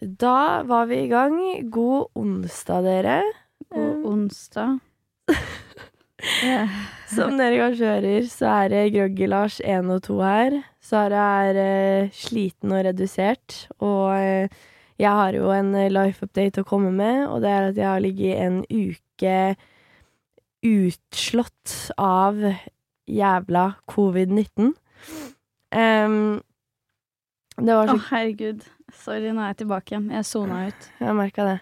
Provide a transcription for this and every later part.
Da var vi i gang. God onsdag, dere. God onsdag. Som dere kanskje hører, så er det Groggy-Lars 1 og 2 her. Sara er eh, sliten og redusert, og eh, jeg har jo en eh, life update å komme med, og det er at jeg har ligget en uke utslått av jævla covid-19. Um, det var Å, så herregud. Sorry, nå er jeg tilbake igjen. Jeg sona ut. Jeg merka det.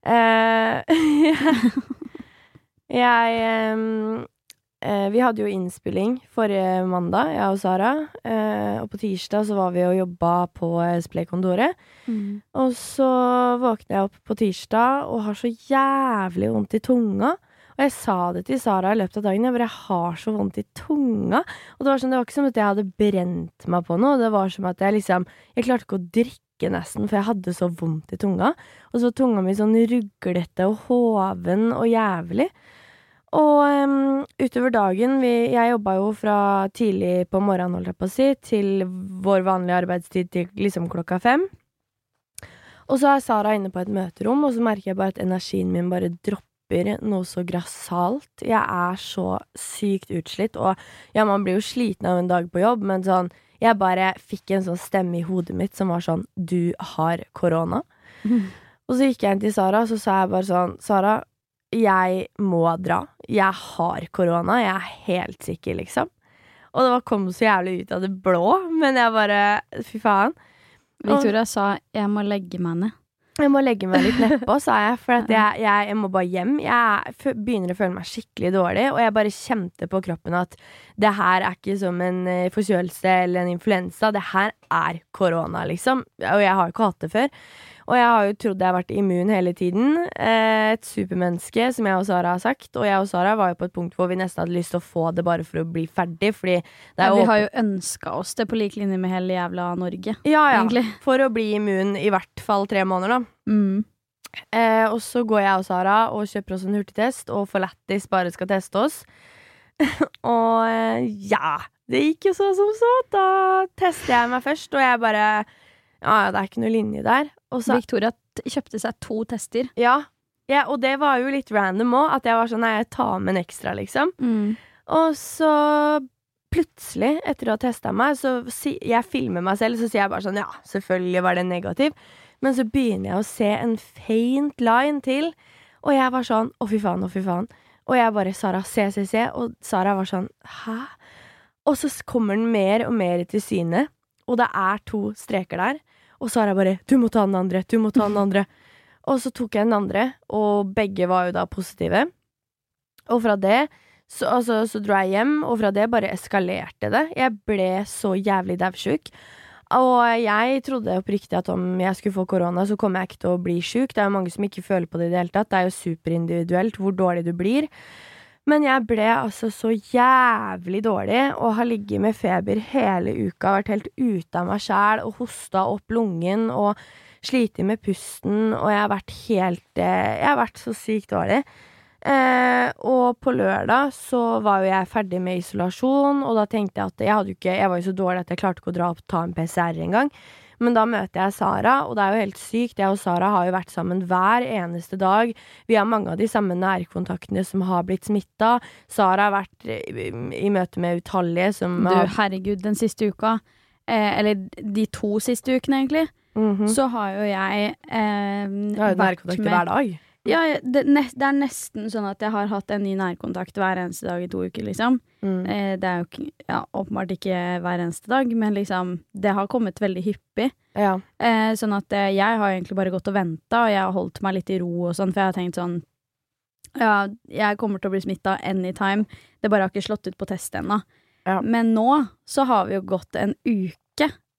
Eh, jeg eh, Vi hadde jo innspilling forrige mandag, jeg og Sara. Eh, og på tirsdag så var vi og jobba på eh, Mm. Og så våkner jeg opp på tirsdag og har så jævlig vondt i tunga. Og jeg sa det til Sara i løpet av dagen. Jeg bare jeg har så vondt i tunga. Og det var, sånn, det var ikke som at jeg hadde brent meg på noe. Det var som at jeg liksom Jeg klarte ikke å drikke nesten, for jeg hadde så vondt i tunga. Og så tunga mi sånn ruglete og hoven og jævlig. Og um, utover dagen vi, Jeg jobba jo fra tidlig på morgenen, holdt jeg på å si, til vår vanlige arbeidstid til liksom klokka fem. Og så er Sara inne på et møterom, og så merker jeg bare at energien min bare dropper noe så grassat. Jeg er så sykt utslitt, og ja, man blir jo sliten av en dag på jobb, men sånn Jeg bare fikk en sånn stemme i hodet mitt som var sånn Du har korona. Og så gikk jeg inn til Sara, så sa jeg bare sånn Sara, jeg må dra. Jeg har korona. Jeg er helt sikker, liksom. Og det kom så jævlig ut av det blå, men jeg bare Fy faen. Victoria sa 'jeg må legge meg ned'. Jeg må legge meg litt nedpå, sa jeg, for jeg, jeg, jeg må bare hjem. Jeg begynner å føle meg skikkelig dårlig, og jeg bare kjente på kroppen at det her er ikke som en eh, forkjølelse eller en influensa, det her er korona, liksom. Og jeg har jo ikke hatt det før. Og jeg har jo trodd jeg har vært immun hele tiden. Eh, et supermenneske, som jeg og Sara har sagt. Og jeg og Sara var jo på et punkt hvor vi nesten hadde lyst til å få det bare for å bli ferdig, fordi det er Ja, vi har jo ønska oss det på lik linje med hele jævla Norge, ja, ja, egentlig. For å bli immun i hvert fall tre måneder, da. Mm. Eh, og så går jeg og Sara og kjøper oss en hurtigtest, og for lættis bare skal teste oss. og eh, ja, det gikk jo så som så. Da tester jeg meg først, og jeg bare Ja, det er ikke noe linje der. Og så Victoria kjøpte seg to tester. Ja. ja og det var jo litt random òg, at jeg var sånn Nei, jeg tar med en ekstra, liksom. Og så plutselig, etter å ha testa meg, så si, jeg filmer meg selv, så sier jeg bare sånn Ja, selvfølgelig var det negativ. Men så begynner jeg å se en faint line til, og jeg var sånn Å, fy faen, å, fy faen. Og jeg bare Sara, se, se, se. Og Sara var sånn Hæ? Og så kommer den mer og mer til syne, og det er to streker der. Og Sara bare 'Du må ta den andre. Du må ta den andre'. Og så tok jeg den andre, og begge var jo da positive. Og fra det så, altså, så dro jeg hjem, og fra det bare eskalerte det. Jeg ble så jævlig daudsjuk. Og jeg trodde oppriktig at om jeg skulle få korona, så kommer jeg ikke til å bli sjuk. Det er jo mange som ikke føler på det i det hele tatt. Det er jo superindividuelt hvor dårlig du blir. Men jeg ble altså så jævlig dårlig og har ligget med feber hele uka. Vært helt ute av meg sjæl og hosta opp lungen og slitt med pusten. Og jeg har vært helt eh, Jeg har vært så sykt dårlig. Eh, og på lørdag så var jo jeg ferdig med isolasjon, og da tenkte jeg at jeg hadde jo ikke Jeg var jo så dårlig at jeg klarte ikke å dra opp ta en PCR engang. Men da møter jeg Sara, og det er jo helt sykt. Jeg og Sara har jo vært sammen hver eneste dag. Vi har mange av de samme nærkontaktene som har blitt smitta. Sara har vært i, i møte med utallige som Du, herregud, den siste uka, eh, eller de to siste ukene, egentlig, Mhm. så har jo jeg eh, Jeg har jo nærkontakt hver dag. Ja, det, det er nesten sånn at jeg har hatt en ny nærkontakt hver eneste dag i to uker, liksom. Mm. Eh, det er jo ja, åpenbart ikke hver eneste dag, men liksom, det har kommet veldig hyppig. Ja. Eh, sånn at eh, jeg har egentlig bare gått og venta, og jeg har holdt meg litt i ro og sånn, for jeg har tenkt sånn Ja, jeg kommer til å bli smitta anytime. Det bare har ikke slått ut på test ennå. Ja. Men nå så har vi jo gått en uke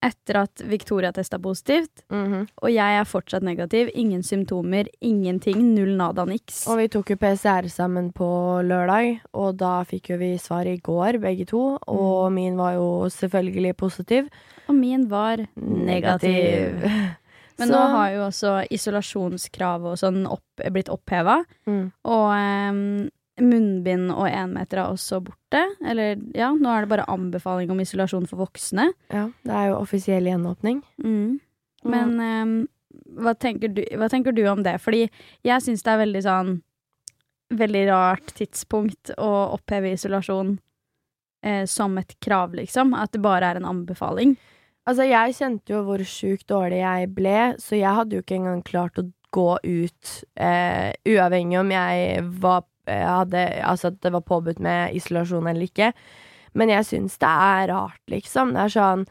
etter at Victoria testa positivt, Mhm. og jeg er fortsatt negativ. Ingen symptomer, ingenting. Null nada niks. Og vi tok jo PCR sammen på lørdag, og da fikk jo vi svar i går, begge to. Og min var jo selvfølgelig positiv. Og min var negativ. Men Så- nå har jo også isolasjonskravet og sånn opp, blitt oppheva. Mm. Og em, munnbind og énmeter er også borte. Eller ja, nå er det bare anbefaling om isolasjon for voksne. Ja, det er jo offisiell gjenåpning. Mm. Men um, hva tenker, du, hva tenker du om det? Fordi jeg syns det er veldig sånn Veldig rart tidspunkt å oppheve isolasjon eh, som et krav, liksom. At det bare er en anbefaling. Altså, jeg kjente jo hvor sjukt dårlig jeg ble, så jeg hadde jo ikke engang klart å gå ut, eh, uavhengig om jeg var hadde, Altså at det var påbudt med isolasjon eller ikke. Men jeg syns det er rart, liksom. Det er sånn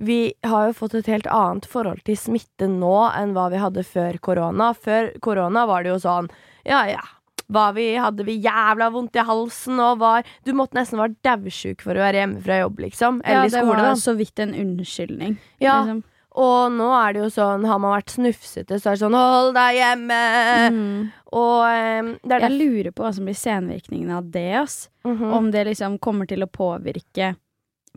Vi har jo fått et helt annet forhold til smitte nå enn hva vi hadde før korona. Før korona var det jo sånn Ja, ja. Vi, hadde vi jævla vondt i halsen og var Du måtte nesten være daudsjuk for å være hjemme fra jobb, liksom. Eller i ja, det var så vidt en unnskyldning. Ja, liksom. og nå er det jo sånn, har man vært snufsete, så er det sånn 'hold deg hjemme'. Mm. Og eh, det er Jeg lurer på hva som blir senvirkningene av det, ass. Mhm. Om det liksom kommer til å påvirke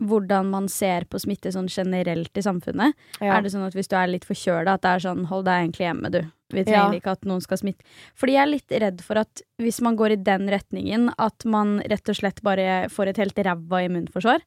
hvordan man ser på smitte sånn generelt i samfunnet. ja. Er det sånn at hvis du er litt forkjøla, at det er sånn hold deg egentlig hjemme, du. Vi trenger Ja. ikke at noen skal smitte. Fordi jeg er litt redd for at hvis man går i den retningen, at man rett og slett bare får et helt ræva immunforsvar.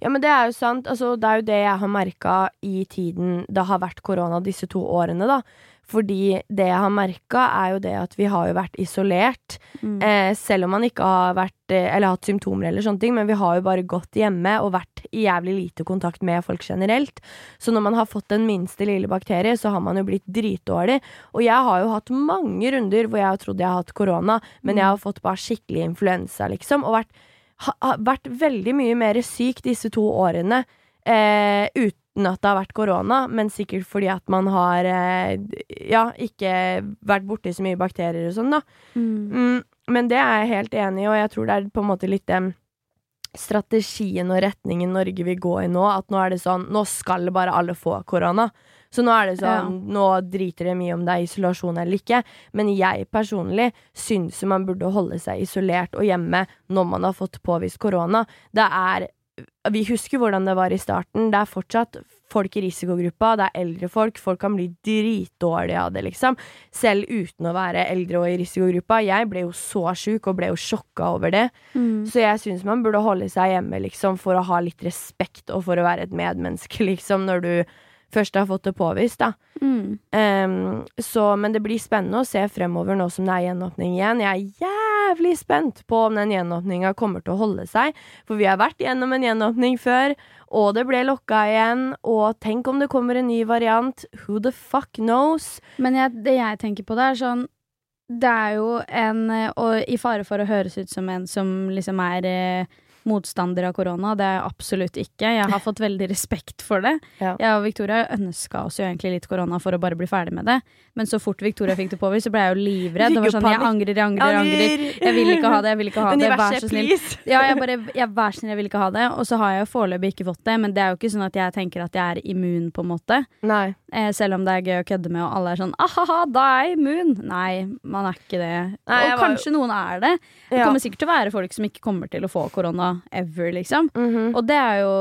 Ja, men det er jo sant. Altså, det er jo det jeg har merka i tiden det har vært korona disse to årene, da. Fordi det jeg har merka, er jo det at vi har jo vært isolert. Mm. Eh, selv om man ikke har vært eh, Eller hatt symptomer eller sånne ting, men vi har jo bare gått hjemme og vært i jævlig lite kontakt med folk generelt. Så når man har fått den minste lille bakterie, så har man jo blitt dritdårlig. Og jeg har jo hatt mange runder hvor jeg har trodd jeg har hatt korona, men jeg har fått bare skikkelig influensa, liksom. Og vært, ha, ha, vært veldig mye mer syk disse to årene. Eh, uten at det har vært korona, men sikkert fordi at man har eh, ja, ikke vært borti så mye bakterier og sånn, da. Mm. Mm, men det er jeg helt enig i, og jeg tror det er på en måte litt den strategien og retningen Norge vil gå i nå. At nå er det sånn Nå skal bare alle få korona. Så nå er det sånn Nå driter det mye om det er isolasjon eller ikke. Men jeg personlig syns man burde holde seg isolert og hjemme når man har fått påvist korona. Det er Vi husker hvordan det var i starten. Det er fortsatt folk i risikogruppa, det er eldre folk. Folk kan bli dritdårlige av det, liksom. Selv uten å være eldre og i risikogruppa. Jeg ble jo så sjuk og ble jo sjokka over det. Mm. Så jeg syns man burde holde seg hjemme, liksom, for å ha litt respekt og for å være et medmenneske, liksom, når du først har fått det påvist, da. Mm. Um, så, men det blir spennende å se fremover nå som det er gjenåpning igjen. Jeg er jævlig spent på om den gjenåpninga kommer til å holde seg. For vi har vært gjennom en gjenåpning før, og det ble lokka igjen. Og tenk om det kommer en ny variant. Who the fuck knows? Men jeg, det jeg tenker på, det er sånn Det er jo en eh, Og i fare for å høres ut som en som liksom er eh, motstander av korona. Det er jeg absolutt ikke. Jeg har fått veldig respekt for det. Ja. Jeg og Victoria ønska oss jo egentlig litt korona for å bare bli ferdig med det. Men så fort Victoria fikk det påvist, så ble jeg jo livredd. Det var sånn, jeg angrer, jeg angrer, jeg angrer. Jeg vil ikke ha det, jeg vil ikke ha det. Vær så snill. Ja, jeg bare, jeg, vær så snill, jeg vil ikke ha det. Og så har jeg jo foreløpig ikke fått det, men det er jo ikke sånn at jeg tenker at jeg er immun, på en måte. Nei. Eh, selv om det er gøy å kødde med, og alle er sånn aha, da er jeg immun. Nei, man er ikke det. Nei, og kanskje noen er det. Det kommer sikkert til å være folk som ikke kommer til å få korona ever, liksom. Mhm. Og det er jo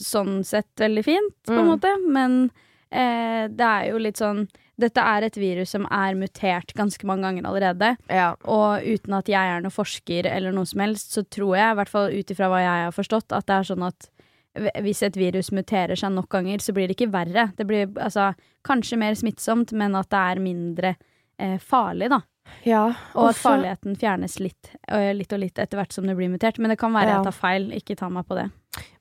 sånn sett veldig fint, på en Mm. måte. Men eh, det er jo litt sånn Dette er et virus som er mutert ganske mange ganger allerede. ja. Og uten at jeg er noen forsker eller noe som helst, så tror jeg, i hvert fall ut ifra hva jeg har forstått, at det er sånn at hvis et virus muterer seg nok ganger, så blir det ikke verre. Det blir altså kanskje mer smittsomt, men at det er mindre eh, farlig, da. ja. Og at farligheten fjernes litt, litt og litt etter hvert som det blir mutert. Men det kan være Ja. jeg tar feil, ikke ta meg på det.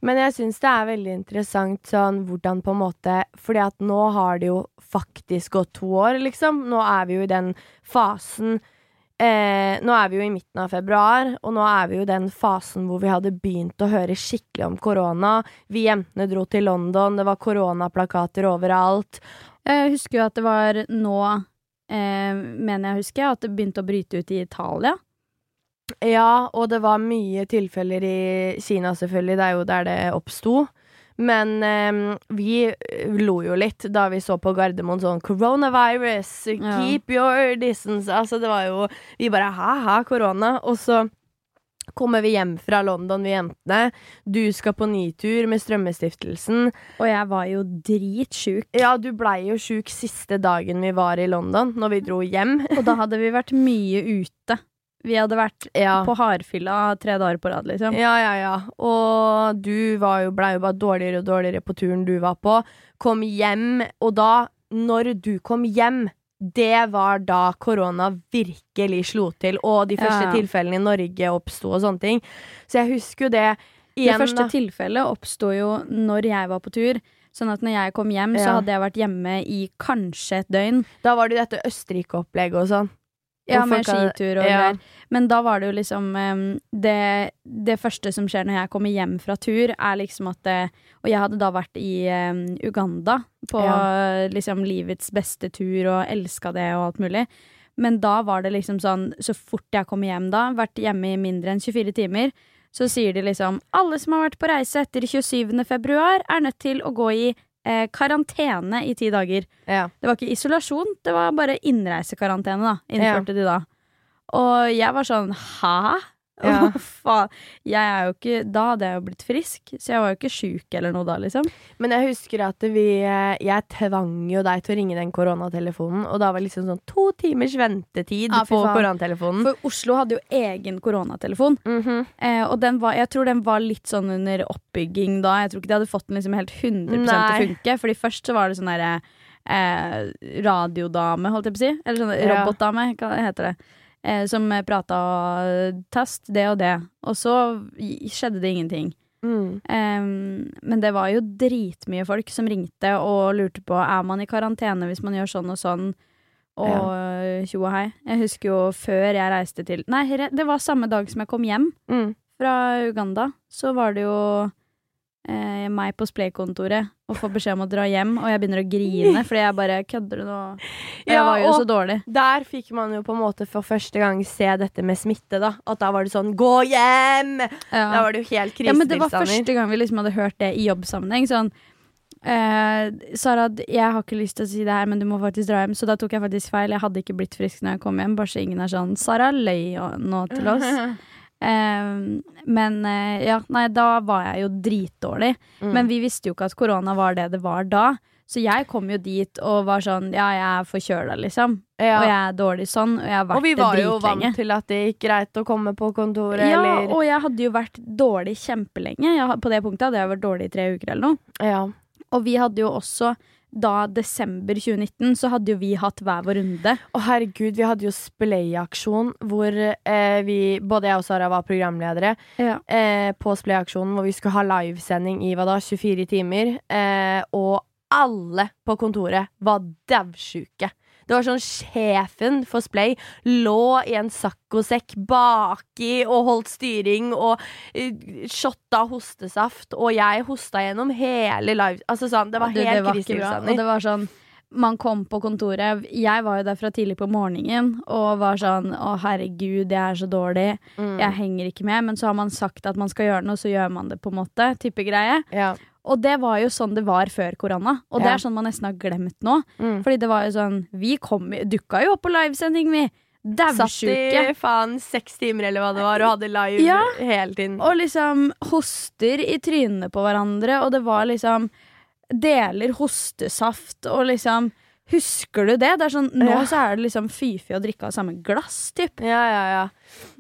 Men jeg syns det er veldig interessant sånn hvordan på en måte Fordi at nå har det jo faktisk gått to år, liksom. Nå er vi jo i den fasen eh, Nå er vi jo i midten av februar, og nå er vi jo i den fasen hvor vi hadde begynt å høre skikkelig om korona. Vi jentene dro til London, det var koronaplakater overalt. Jeg husker jo at det var nå, eh, mener jeg husker, at det begynte å bryte ut i Italia. Ja, og det var mye tilfeller i Kina, selvfølgelig. Det er jo der det oppsto. Men eh, vi lo jo litt da vi så på Gardermoen sånn Coronavirus, Ja. keep your distance. Altså, det var jo Vi bare ha-ha, korona. Og så kommer vi hjem fra London, vi jentene. Du skal på ny tur med Strømmestiftelsen. Og jeg var jo dritsjuk. Ja, du blei jo sjuk siste dagen vi var i London, når vi dro hjem. Og da hadde vi vært mye ute. Vi hadde vært Ja. på hardfylla tre dager på rad, liksom. Ja, ja, ja. Og du var jo, blei jo bare dårligere og dårligere på turen du var på. Kom hjem, og da når du kom hjem, det var da korona virkelig slo til, og de første Ja. tilfellene i Norge oppsto og sånne ting. Så jeg husker jo det igjen, det første tilfellet oppsto jo når jeg var på tur. Sånn at når jeg kom hjem, så hadde jeg vært hjemme i kanskje et døgn. Da var det jo dette Østerrike-opplegget og sånn. Ja, med skitur og ja. greier. Men da var det jo liksom det, det første som skjer når jeg kommer hjem fra tur, er liksom at det, Og jeg hadde da vært i um, Uganda på Ja. liksom livets beste tur og elska det og alt mulig. Men da var det liksom sånn, så fort jeg kommer hjem da, vært hjemme i mindre enn 24 timer, så sier de liksom alle som har vært på reise etter 27. februar, er nødt til å gå i eh, karantene i ti dager. Ja. Det var ikke isolasjon, det var bare innreisekarantene, da. Innførte de da. Og jeg var sånn hæ? Ja. Oh, faen? Jeg er jo ikke Da hadde jeg jo blitt frisk, så jeg var jo ikke sjuk eller noe da, liksom. Men jeg husker at vi eh, Jeg tvang jo deg til å ringe den koronatelefonen, og da var det liksom sånn to timers ventetid Ja, på koronatelefonen. For Oslo hadde jo egen koronatelefon, Mhm. eh, og den var, jeg tror den var litt sånn under oppbygging da. Jeg tror ikke de hadde fått den liksom helt 100 til å funke. Fordi først så var det sånn derre eh, radiodame, holdt jeg på å si. Eller sånn robotdame, hva heter det. Eh, som prata test, det og det. Og så skjedde det ingenting. Mm. Em, men det var jo dritmye folk som ringte og lurte på Er man i karantene hvis man gjør sånn og sånn. Og tjo og hei. Jeg husker jo før jeg reiste til Nei, det var samme dag som jeg kom hjem Mm. fra Uganda. Så var det jo eh, meg på Splay-kontoret og får beskjed om å dra hjem, og jeg begynner å grine fordi jeg bare kødder du nå? Jeg Ja, var jo så dårlig. Der fikk man jo på en måte for første gang se dette med smitte, da. At da var det sånn 'gå hjem!' Da var det jo helt Ja, men det var første gang vi liksom hadde hørt det i jobbsammenheng. Sånn eh, Sara, jeg har ikke lyst til å si det her, men du må faktisk dra hjem. Så da tok jeg faktisk feil. Jeg hadde ikke blitt frisk når jeg kom hjem. Bare så ingen er sånn Sara løy nå til oss. Eh, men eh, ja, nei, da var jeg jo dritdårlig. Mm. Men vi visste jo ikke at korona var det det var da. Så jeg kom jo dit og var sånn Ja, jeg er forkjøla, liksom. ja. Og jeg er dårlig sånn. Og jeg har vært Og vi var jo vant til at det gikk greit å komme på kontoret, Ja, eller og jeg hadde jo vært dårlig kjempelenge. Jeg, på det punktet hadde jeg vært dårlig i tre uker eller noe. Ja. Og vi hadde jo også da desember 2019, så hadde jo vi hatt hver vår runde. Å herregud, vi hadde jo Splay-aksjon hvor eh, vi, både jeg og Sara var programledere. Ja. eh, på Splay-aksjonen hvor vi skulle ha livesending i hva da, 24 timer. Eh, og alle på kontoret var daudsjuke. Det var sånn Sjefen for Splay lå i en saccosekk baki og holdt styring og uh, shotta hostesaft, og jeg hosta gjennom hele live... Altså sånn, det var helt det var. Og krisetilstander. det var sånn man kom på kontoret Jeg var jo der fra tidlig på morgenen og var sånn Å, herregud, jeg er så dårlig. Mm. Jeg henger ikke med. Men så har man sagt at man skal gjøre noe, så gjør man det, på en måte. Type greie. Ja. Og det var jo sånn det var før korona. Og det er sånn man nesten har glemt nå. Mm. Fordi det var jo sånn Vi kom, dukka jo opp på livesending, vi. Satt i faen seks timer eller hva det var, og hadde live Ja. hele tiden. Og liksom hoster i trynene på hverandre, og det var liksom Deler hostesaft og liksom Husker du det? Det sånn, Nå Ja. så er det liksom fy-fy å drikke av samme glass, typ. Ja, ja, ja.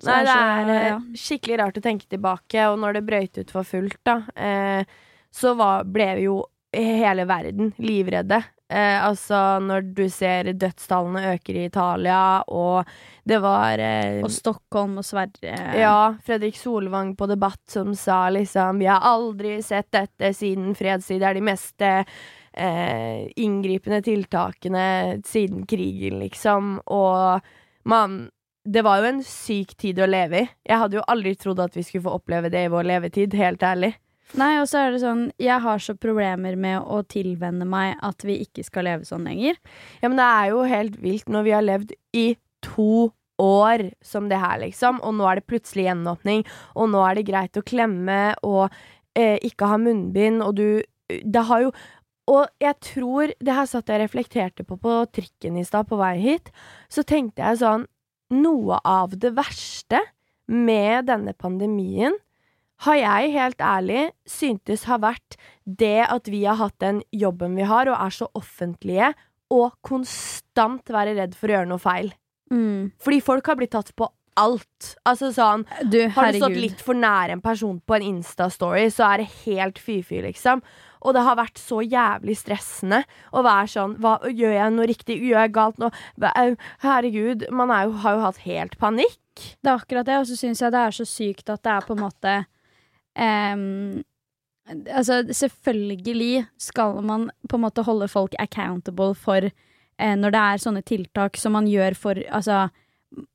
Nei, det er eh, ja. skikkelig rart å tenke tilbake, og når det brøyt ut for fullt, da, eh, så var, ble jo hele verden livredde. Eh, altså, når du ser dødstallene øker i Italia, og det var eh, Og Stockholm og Sverige. ja, Fredrik Solvang på Debatt som sa liksom Vi har aldri sett dette siden fredstid. Det er de mest eh, inngripende tiltakene siden krigen, liksom. Og man Det var jo en syk tid å leve i. Jeg hadde jo aldri trodd at vi skulle få oppleve det i vår levetid, helt ærlig. Nei, og så er det sånn Jeg har så problemer med å tilvenne meg at vi ikke skal leve sånn lenger. Ja, men det er jo helt vilt når vi har levd i to år som det her, liksom, og nå er det plutselig gjenåpning, og nå er det greit å klemme og eh, ikke ha munnbind, og du Det har jo Og jeg tror Det her satt jeg og reflekterte på på trikken i stad, på vei hit. Så tenkte jeg sånn Noe av det verste med denne pandemien har jeg helt ærlig syntes har vært det at vi har hatt den jobben vi har, og er så offentlige, og konstant være redd for å gjøre noe feil. Fordi folk har blitt tatt på alt. Altså sånn Du, Har du stått litt for nær en person på en Insta-story, så er det helt fy-fy, liksom. Og det har vært så jævlig stressende å være sånn hva, Gjør jeg noe riktig? Gjør jeg galt nå? Herregud, man jo, har jo hatt helt panikk. Det er akkurat det, og så syns jeg det er så sykt at det er på en måte um, Altså, selvfølgelig skal man på en måte holde folk accountable for eh, når det er sånne tiltak som man gjør for Altså,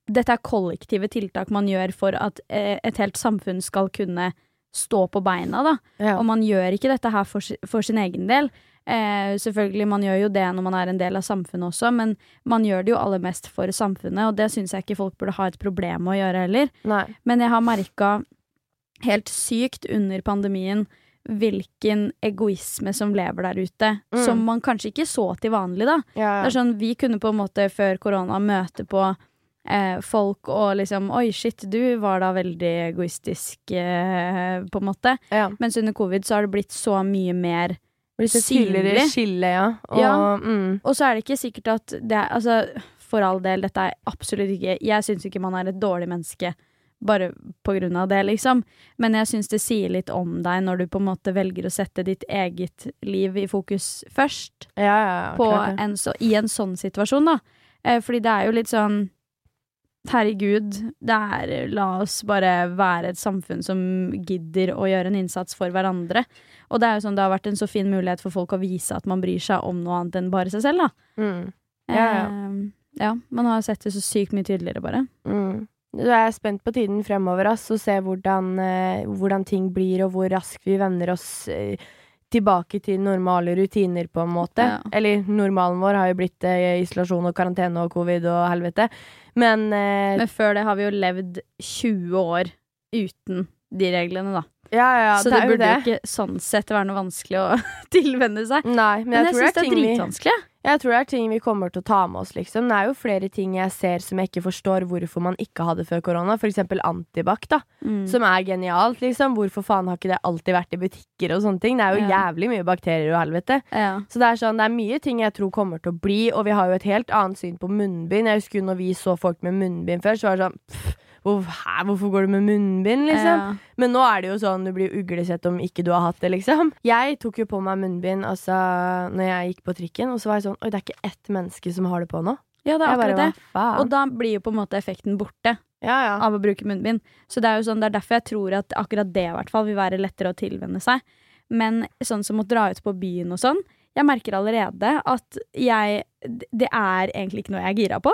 dette er kollektive tiltak man gjør for at eh, et helt samfunn skal kunne stå på beina, da. Ja. Og man gjør ikke dette her for, for sin egen del. Eh, selvfølgelig, man gjør jo det når man er en del av samfunnet også, men man gjør det jo aller mest for samfunnet, og det syns jeg ikke folk burde ha et problem med å gjøre heller. Nei. Men jeg har merka helt sykt under pandemien hvilken egoisme som lever der ute, mm. som man kanskje ikke så til vanlig, da. Ja. Det er sånn, Vi kunne på en måte før korona møte på eh, folk og liksom Oi, shit, du var da veldig egoistisk, eh, på en måte. Ja. Mens under covid så har det blitt så mye mer blitt et synlig. skille, ja. Og, ja. Mm. og så er det ikke sikkert at det er Altså, for all del, dette er absolutt ikke Jeg syns ikke man er et dårlig menneske bare på grunn av det, liksom. Men jeg syns det sier litt om deg når du på en måte velger å sette ditt eget liv i fokus først. Ja, ja, ja, en så, I en sånn situasjon, da. Eh, fordi det er jo litt sånn Herregud, det er La oss bare være et samfunn som gidder å gjøre en innsats for hverandre. Og det er jo sånn, det har vært en så fin mulighet for folk å vise at man bryr seg om noe annet enn bare seg selv, da. Mm. Ja, ja. Eh, ja, man har sett det så sykt mye tydeligere, bare. Mm. Jeg er spent på tiden fremover ass, og se hvordan, eh, hvordan, ting blir, og hvor raskt vi venner oss eh, tilbake til normale rutiner, på en måte. Ja. Eller normalen vår har jo blitt eh, isolasjon og karantene og covid og helvete. Men eh, Men før det har vi jo levd 20 år uten de reglene, da. Ja, ja, så det, det burde jo ikke sånn sett være noe vanskelig å tilvenne seg. Nei, men jeg, men jeg syns det er dritvanskelig. Vi... Jeg tror det er ting vi kommer til å ta med oss, liksom. Det er jo flere ting jeg ser som jeg ikke forstår hvorfor man ikke hadde før korona. For eksempel antibac, da. Mm. Som er genialt, liksom. Hvorfor faen har ikke det alltid vært i butikker og sånne ting? Det er jo ja. jævlig mye bakterier og helvete. Ja. Så det er sånn, det er mye ting jeg tror kommer til å bli, og vi har jo et helt annet syn på munnbind. Jeg husker jo når vi så folk med munnbind før, så var det sånn pff, hvor, hæ, hvorfor går du med munnbind, liksom? Ja. Men nå er det jo sånn du blir uglesett om ikke du har hatt det, liksom. Jeg tok jo på meg munnbind altså, når jeg gikk på trikken, og så var jeg sånn Oi, det er ikke ett menneske som har det på nå. Ja, det er akkurat bare, det. Og da blir jo på en måte effekten borte ja, ja. av å bruke munnbind. Så det er jo sånn, det er derfor jeg tror at akkurat det i hvert fall vil være lettere å tilvenne seg. Men sånn som å dra ut på byen og sånn, jeg merker allerede at jeg Det er egentlig ikke noe jeg er gira på.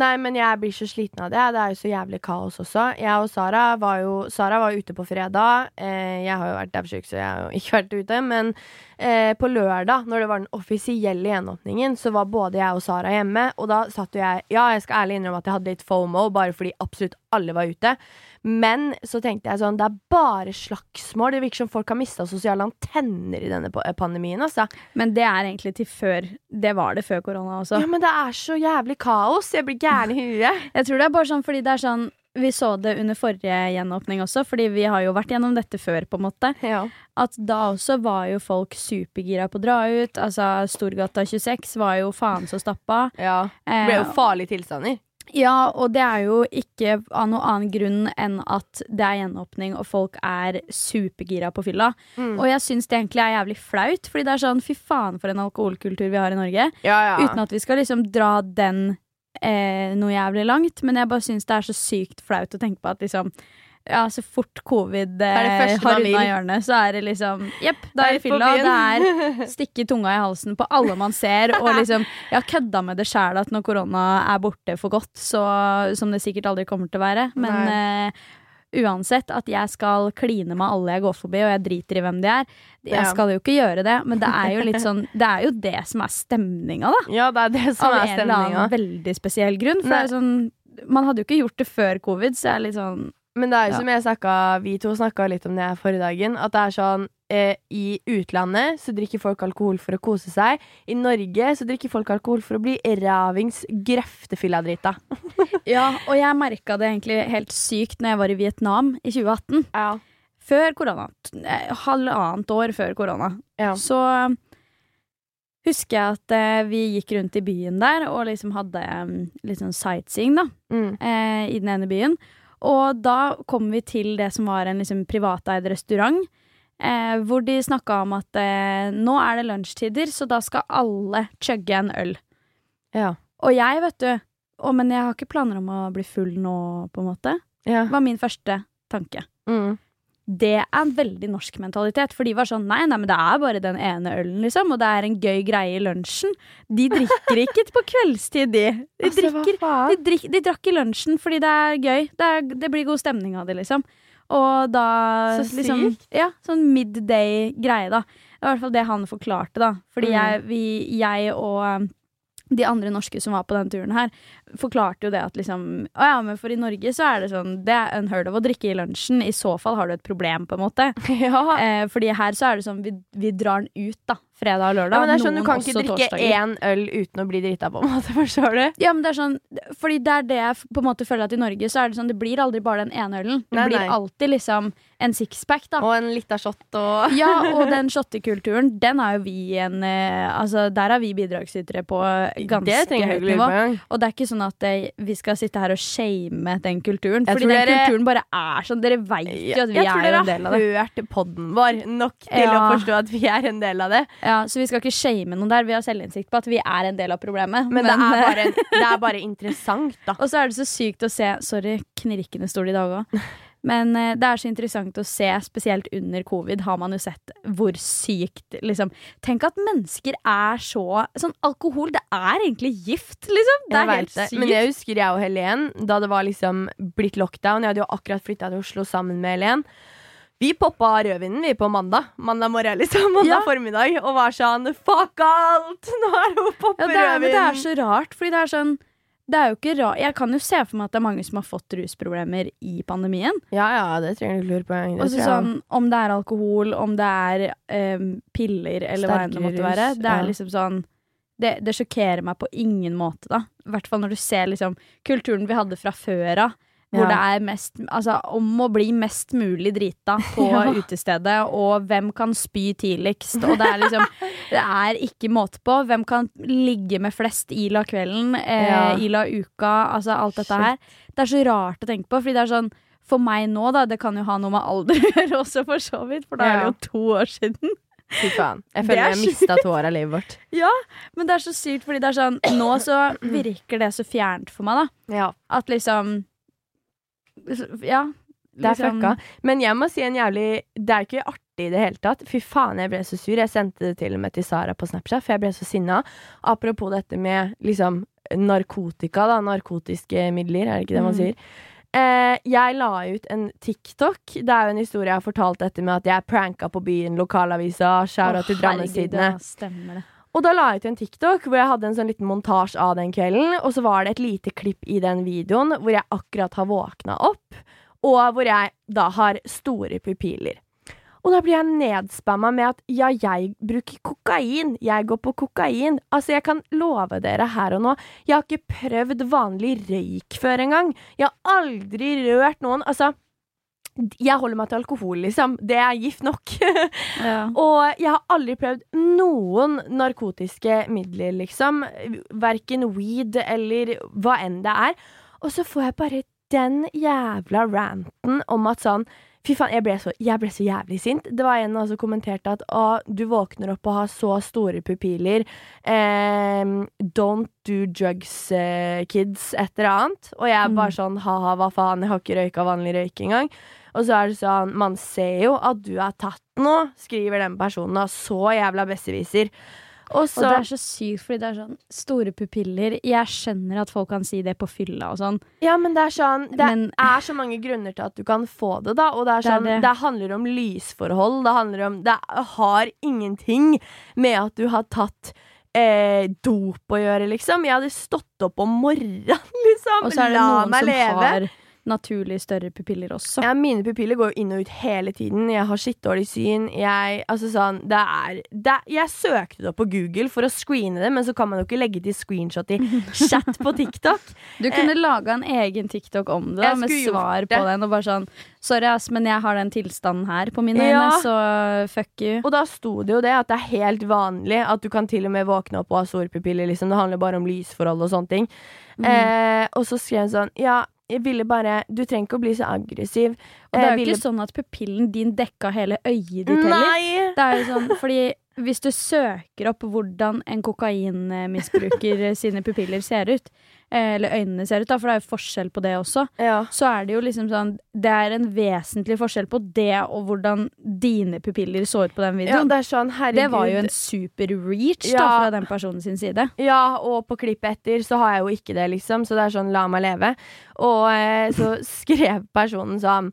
Nei, men jeg blir så sliten av det. Det er jo så jævlig kaos også. Jeg og Sara var jo Sara var ute på fredag. Eh, jeg har jo vært daudsjuk, så jeg har jo ikke vært ute. Men eh, på lørdag, når det var den offisielle gjenåpningen, så var både jeg og Sara hjemme. Og da satt jo jeg Ja, jeg skal ærlig innrømme at jeg hadde litt fomo, bare fordi absolutt alle var ute. Men så tenkte jeg sånn, det er bare slagsmål. Det virker som folk har mista sosiale antenner i denne pandemien. Altså. Men det er egentlig til før Det var det før korona også. Ja, men det er så jævlig kaos. Jeg blir gæren i huet. Jeg tror det er bare sånn fordi det er sånn vi så det under forrige gjenåpning også, fordi vi har jo vært gjennom dette før, på en måte. Ja. At da også var jo folk supergira på å dra ut. Altså, Storgata 26 var jo faen så stappa. Ja. Det ble jo eh, farlige tilstander. Ja, og det er jo ikke av noen annen grunn enn at det er gjenåpning og folk er supergira på fylla. Mm. Og jeg syns det egentlig er jævlig flaut, fordi det er sånn fy faen for en alkoholkultur vi har i Norge. Ja, ja. Uten at vi skal liksom dra den eh, noe jævlig langt, men jeg bare syns det er så sykt flaut å tenke på at liksom ja, så fort covid eh, har unna hjørnet, så er det liksom Jepp, da er det fylla. Det er stikke tunga i halsen på alle man ser. Og liksom Jeg har kødda med det sjæl at når korona er borte for godt, så, som det sikkert aldri kommer til å være. Men uh, uansett at jeg skal kline med alle jeg går forbi, og jeg driter i hvem de er. Jeg skal jo ikke gjøre det, men det er jo sånn Det er jo det som er stemninga, da. Ja, det er det som Av er stemninga. Av en eller annen veldig spesiell grunn. For sånn Man hadde jo ikke gjort det før covid, så jeg er litt sånn men det er jo som jeg snakka, vi to snakka litt om det her forrige dagen, at det er sånn eh, I utlandet så drikker folk alkohol for å kose seg. I Norge så drikker folk alkohol for å bli ravings grøftefylladrita. ja, og jeg merka det egentlig helt sykt når jeg var i Vietnam i 2018. Ja. Før korona. Eh, halvannet år før korona. Ja. Så husker jeg at eh, vi gikk rundt i byen der og liksom hadde um, litt sånn sightseeing, da. Mm. Eh, I den ene byen. Og da kom vi til det som var en liksom privateid restaurant. Eh, hvor de snakka om at eh, nå er det lunsjtider, så da skal alle chugge en øl. Ja. Og jeg, vet du Å, men jeg har ikke planer om å bli full nå, på en måte. ja. var min første tanke. Mm. Det er en veldig norsk mentalitet, for de var sånn nei, nei, men det er bare den ene ølen, liksom, og det er en gøy greie i lunsjen. De drikker ikke på kveldstid, de. De, Altså, drikker, de, drik, de drakk i lunsjen fordi det er gøy. Det, er, det blir god stemning av det, liksom. Og da Så liksom. Ja, sånn midday-greie, da. Det var i hvert fall det han forklarte, da. Fordi Mm. jeg, vi, jeg og um, de andre norske som var på den turen her, forklarte jo det at liksom Å ja, men for i Norge så er det sånn Det er unheard of å drikke i lunsjen. I så fall har du et problem, på en måte. Ja. Eh, fordi her så er det sånn vi, vi drar den ut, da. Fredag og lørdag. ja, men det er sånn, Du kan ikke drikke torsdager. én øl uten å bli drita, på en måte. Forstår du? Ja, men det er sånn Fordi det er det jeg på en måte føler at i Norge så er det sånn Det blir aldri bare den ene ølen. Det Nei, blir nei. alltid liksom en sixpack, da. Og en lita shot og Ja, og den shottekulturen, den er jo vi en eh, Altså, der er vi bidragsytere på ganske høyt nivå. Og det er ikke sånn at eh, vi skal sitte her og shame den kulturen. Jeg Fordi den dere- kulturen bare er sånn. Dere veit jo at vi er en del av det. Jeg tror har hørt podden vår nok til å forstå at vi er en del av det. Ja, Så vi skal ikke shame noen der. Vi har selvinnsikt på at vi er en del av problemet. Men, det, er bare, det er bare interessant, da. Og så er det så sykt å se Sorry, knirkende stol i dag òg. Men eh, det er så interessant å se, spesielt under covid, har man jo sett hvor sykt liksom Tenk at mennesker er så Sånn alkohol, det er egentlig gift, liksom. Det er helt det. sykt. Men jeg husker jeg og Helen, da det var liksom blitt lockdown Jeg hadde jo akkurat flytta til Oslo sammen med Helen. Vi poppa rødvinen vi på mandag. Mandag morgen, liksom. Mandag Ja. formiddag. Og var sånn Fuck alt! Nå er det å poppe ja, det, er, men det er så rart, fordi det er sånn det er jo ikke rart. Jeg kan jo se for meg at det er mange som har fått rusproblemer i pandemien. Ja, ja, det trenger du ikke lure på. Og sånn, Om det er alkohol, om det er um, piller eller hva enn det Sterkere måtte være. Det er ja. liksom sånn det, det sjokkerer meg på ingen måte, da. I hvert fall når du ser liksom kulturen vi hadde fra før av. Hvor Ja. det er mest Altså om å bli mest mulig drita på Ja. utestedet, og hvem kan spy tidligst, og det er liksom Det er ikke måte på. Hvem kan ligge med flest Ila kvelden, eh, Ja. Ila uka, altså alt dette her. Det er så rart å tenke på, fordi det er sånn for meg nå, da, det kan jo ha noe med alder å gjøre også, for så vidt, for da er det jo to år siden. Fy faen. Jeg føler jeg jeg mista to år av livet vårt. Ja, Men det er så sykt, fordi det er sånn Nå så virker det så fjernt for meg, da. Ja, At liksom Ja. det er liksom- fucka. Men jeg må si en jævlig Det er ikke artig i det hele tatt. Fy faen, jeg ble så sur. Jeg sendte det til og med til Sara på Snapchat, for jeg ble så sinna. Apropos dette med liksom narkotika, da. Narkotiske midler, er det ikke det man Mm. Eh, jeg la ut en TikTok. Det er jo en historie jeg har fortalt dette med at jeg pranka på byen, lokalavisa, shout-out til Å, Og da la jeg ut en TikTok hvor jeg hadde en sånn liten montasje av den kvelden. Og så var det et lite klipp i den videoen hvor jeg akkurat har våkna opp, og hvor jeg da har store pupiller. Og da blir jeg nedspamma med at ja, jeg bruker kokain. Jeg går på kokain. Altså, jeg kan love dere her og nå, jeg har ikke prøvd vanlig røyk før engang. Jeg har aldri rørt noen. Altså, jeg holder meg til alkohol, liksom. Det er gift nok. Ja. Og jeg har aldri prøvd noen narkotiske midler, liksom. Verken weed eller hva enn det er. Og så får jeg bare den jævla ranten om at sånn Fy faen, jeg ble, så, jeg ble så jævlig sint. Det var en som kommenterte at å, du våkner opp og har så store pupiller. Eh, don't do drugs, eh, kids. Et eller annet. Og jeg er Mm. bare sånn ha-ha, hva faen, jeg har ikke røyka vanlig røyk engang. Og så er det sånn, man ser jo at du er tatt nå, skriver den personen, og så jævla besserwisser. Og Og det er så sykt, fordi det er sånn store pupiller. Jeg skjønner at folk kan si det på fylla og sånn, Ja, men det er sånn Det Men- er så mange grunner til at du kan få det, da. Og det er sånn det. Det, handler om lysforhold. Det handler om Det har ingenting med at du har tatt eh, dop å gjøre, liksom. Jeg hadde stått opp om morgenen, liksom. Og så er det La noen som leve. har naturlig større pupiller også. Ja, mine pupiller går jo inn og ut hele tiden. Jeg har skittdårlig syn. Jeg, altså sånn, det er, det jeg søkte det opp på Google for å screene det, men så kan man jo ikke legge til screenshot i chat på TikTok. Du kunne laga en egen TikTok om det, da, med svar på den. Og bare sånn Sorry, ass, men jeg har den tilstanden her på mine Ja. øyne, så fuck you. Og da sto det jo det at det er helt vanlig at du kan til og med våkne opp og ha store pupiller. Liksom. Det handler bare om lysforhold og sånne ting. Mm. Eh, og så skrev hun sånn Ja, jeg ville bare Du trenger ikke å bli så aggressiv. Og det er jo ville- ikke sånn at pupillen din dekka hele øyet ditt heller. Det er jo sånn, fordi hvis du søker opp hvordan en kokainmisbruker sine pupiller ser ut, eller øynene ser ut, da, for det er jo forskjell på det også, Ja. så er det jo liksom sånn Det er en vesentlig forskjell på det og hvordan dine pupiller så ut på den ja, videoen. det er sånn, det var jo en super reach da, fra den personen sin side. Ja, og på klippet etter så har jeg jo ikke det, liksom. Så det er sånn la meg leve. Og eh, så skrev personen sånn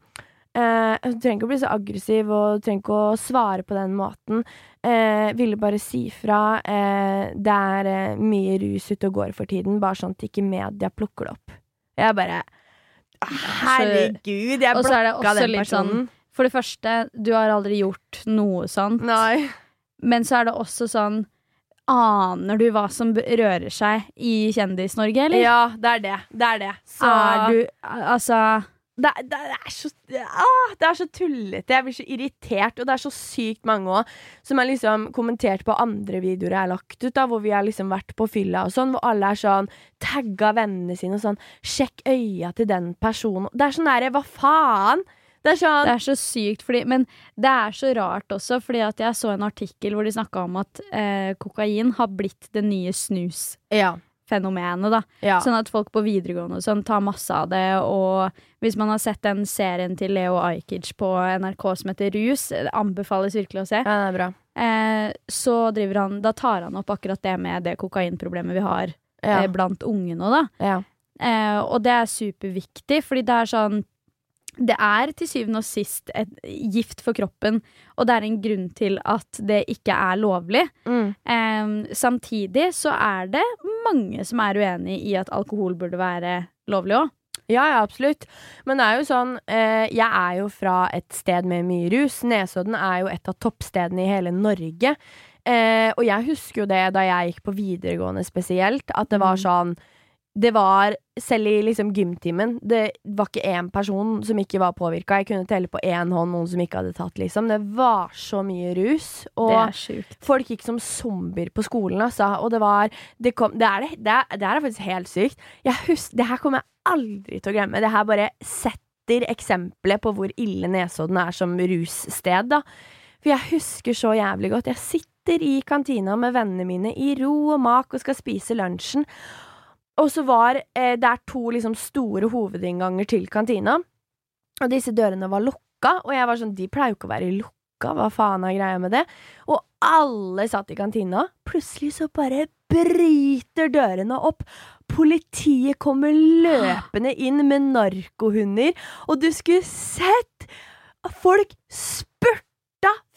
eh, Du trenger ikke å bli så aggressiv, og du trenger ikke å svare på den måten. Eh, ville bare si fra. Eh, det er eh, mye rus ute og går for tiden, bare sånn at ikke media plukker det opp. Jeg bare Herregud, jeg blokka den personen. sånn For det første, du har aldri gjort noe sånt. Nei. Men så er det også sånn Aner du hva som rører seg i Kjendis-Norge, eller? Ja, det er det. Det er det. Så Er du Altså det, det, det, er så, ah, det er så tullete. Jeg blir så irritert. Og det er så sykt mange òg som har liksom kommentert på andre videoer jeg har lagt ut, da, hvor vi har liksom vært på fylla og sånn, hvor alle er sånn tagga vennene sine og sånn 'Sjekk øya til den personen'. Det er sånn derre Hva faen? Det er sånn Det er så sykt, fordi, men det er så rart også, fordi at jeg så en artikkel hvor de snakka om at eh, kokain har blitt det nye snus. Ja. Da. ja. Sånn at folk på videregående og sånn tar masse av det, og hvis man har sett den serien til Leo Ajkic på NRK som heter Rus, det anbefales virkelig å se, ja, det er bra. eh, så driver han Da tar han opp akkurat det med det kokainproblemet vi har Ja. eh, blant unge nå, da. ja. Eh, og det er superviktig, fordi det er sånn Det er til syvende og sist et gift for kroppen, og det er en grunn til at det ikke er lovlig. Mm. Eh, samtidig så er det mange som er uenig i at alkohol burde være lovlig òg. Ja, ja, absolutt. Men det er jo sånn eh, Jeg er jo fra et sted med mye rus. Nesodden er jo et av toppstedene i hele Norge. Eh, og jeg husker jo det da jeg gikk på videregående spesielt, at det var Mm. sånn Det var, selv i liksom gymtimen, det var ikke én person som ikke var påvirka. Jeg kunne telle på én hånd noen som ikke hadde tatt, liksom. Det var så mye rus. Og. Folk gikk som zombier på skolen, altså. Og det var Det, kom, det, er, det, det er faktisk helt sykt. Jeg hus, det her kommer jeg aldri til å glemme. Det her bare setter eksempelet på hvor ille Nesodden er som russted, da. For jeg husker så jævlig godt. Jeg sitter i kantina med vennene mine i ro og mak og skal spise lunsjen. Og så var eh, det er to liksom store hovedinnganger til kantina. Og disse dørene var lukka, og jeg var sånn De pleier jo ikke å være lukka, hva faen er greia med det? Og alle satt i kantina. Plutselig så bare bryter dørene opp. Politiet kommer løpende inn med narkohunder, og du skulle sett folk spurta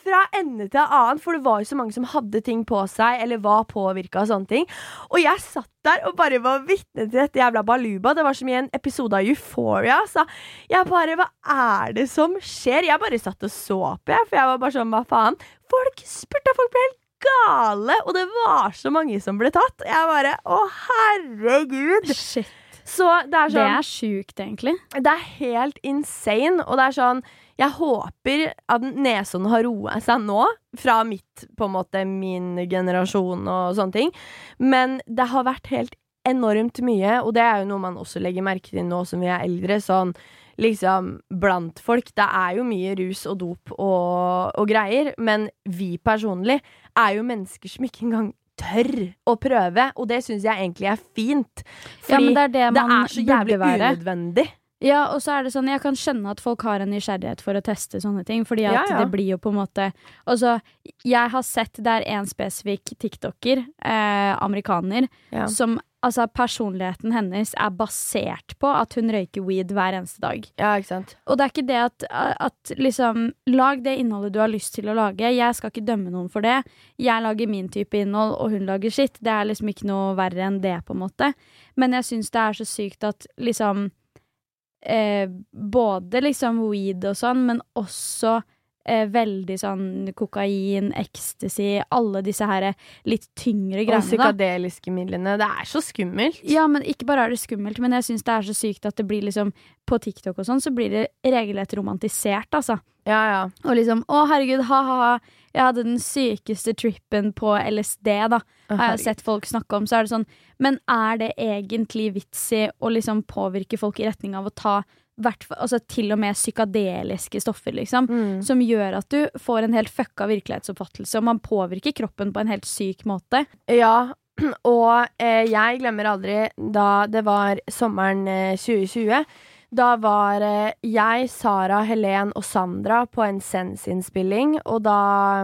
fra ende til annen, for det var jo så mange som hadde ting på seg, eller var påvirka av sånne ting. Og jeg satt der og bare var vitne til dette jævla baluba. Det var som i en episode av Euphoria. Så jeg bare Hva er det som skjer? Jeg bare satt og så på, jeg, for jeg var bare sånn Hva faen? Folk spurta, folk ble helt gale, og det var så mange som ble tatt. Jeg bare Å, herregud! Shit. Så det er Det sånn er sjukt, egentlig. det er helt insane, og det er sånn Jeg håper at Nesodden har roa seg nå, fra mitt, på en måte, min generasjon og sånne ting, men det har vært helt enormt mye, og det er jo noe man også legger merke til nå som vi er eldre, sånn liksom blant folk. Det er jo mye rus og dop og, og greier, men vi personlig er jo mennesker som ikke engang tør å prøve, og det syns jeg egentlig er fint. Ja, det er det det er så jævlig unødvendig. Ja, og så er det sånn, jeg kan skjønne at folk har en nysgjerrighet for å teste sånne ting, fordi at Ja, ja. det blir jo på en måte Altså, jeg har sett det er en spesifikk tiktoker, eh, amerikaner, Ja. som Altså, personligheten hennes er basert på at hun røyker weed hver eneste dag. Ja, ikke sant. Og det er ikke det at, at liksom Lag det innholdet du har lyst til å lage. Jeg skal ikke dømme noen for det. Jeg lager min type innhold, og hun lager sitt. Det er liksom ikke noe verre enn det, på en måte. Men jeg syns det er så sykt at liksom eh, Både liksom weed og sånn, men også eh, veldig sånn kokain, ecstasy, alle disse her litt tyngre Og greiene. da. psykadeliske midlene. Det er så skummelt. Ja, men ikke bare er det skummelt, men jeg syns det er så sykt at det blir liksom På TikTok og sånn, så blir det regelrett romantisert, altså. Ja, ja. Og liksom Å, herregud, ha-ha-ha. Jeg hadde den sykeste trippen på LSD, da. Har jeg sett folk snakke om, så er det sånn Men er det egentlig vits i å liksom påvirke folk i retning av å ta hvert, altså til og med psykadeliske stoffer, liksom, Mm. som gjør at du får en helt fucka virkelighetsoppfattelse, og man påvirker kroppen på en helt syk måte. Ja, og eh, jeg glemmer aldri da det var sommeren eh, 2020. Da var eh, jeg, Sara, Helen og Sandra på en Sens-innspilling, og da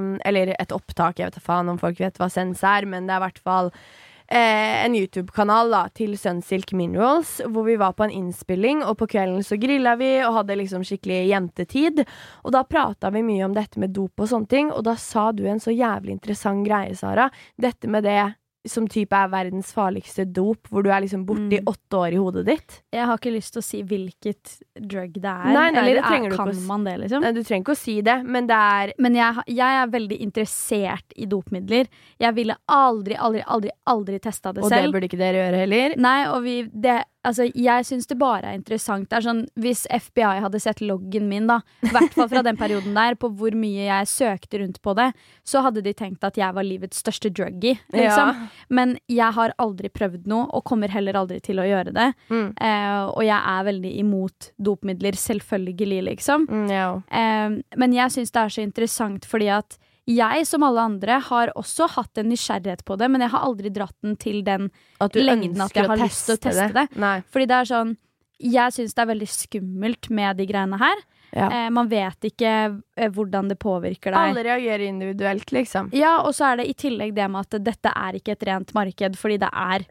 mm, Eller et opptak, jeg vet da faen om folk vet hva Sens er, men det er i hvert fall eh, en YouTube-kanal til Sunsilk Minerals, hvor vi var på en innspilling, og på kvelden så grilla vi og hadde liksom skikkelig jentetid. Og da prata vi mye om dette med dop og sånne ting, og da sa du en så jævlig interessant greie, Sara. Dette med det som type er verdens farligste dop, hvor du er liksom borte i Mm. åtte år i hodet ditt. Jeg har ikke lyst til å si hvilket drug det er. Nei, nei, Eller det er, kan man det, liksom? Nei, Du trenger ikke å si det, men det er Men jeg, jeg er veldig interessert i dopmidler. Jeg ville aldri, aldri, aldri aldri testa det Og det burde ikke dere gjøre heller. Nei, og vi det, Altså, jeg syns det bare er interessant. Det er sånn, Hvis FBI hadde sett loggen min, da, i hvert fall fra den perioden der, på hvor mye jeg søkte rundt på det, så hadde de tenkt at jeg var livets største druggie, liksom. Ja. Men jeg har aldri prøvd noe, og kommer heller aldri til å gjøre det. Mm. Eh, og jeg er veldig imot dopmidler, selvfølgelig, liksom. Mm, ja. Eh, men jeg syns det er så interessant fordi at jeg, som alle andre, har også hatt en nysgjerrighet på det, men jeg har aldri dratt den til den lengden at jeg har lyst til å teste det. det. Fordi det er sånn Jeg syns det er veldig skummelt med de greiene her. Ja. Eh, man vet ikke eh, hvordan det påvirker deg. Alle reagerer individuelt, liksom. Ja, og så er det i tillegg det med at dette er ikke et rent marked, fordi det er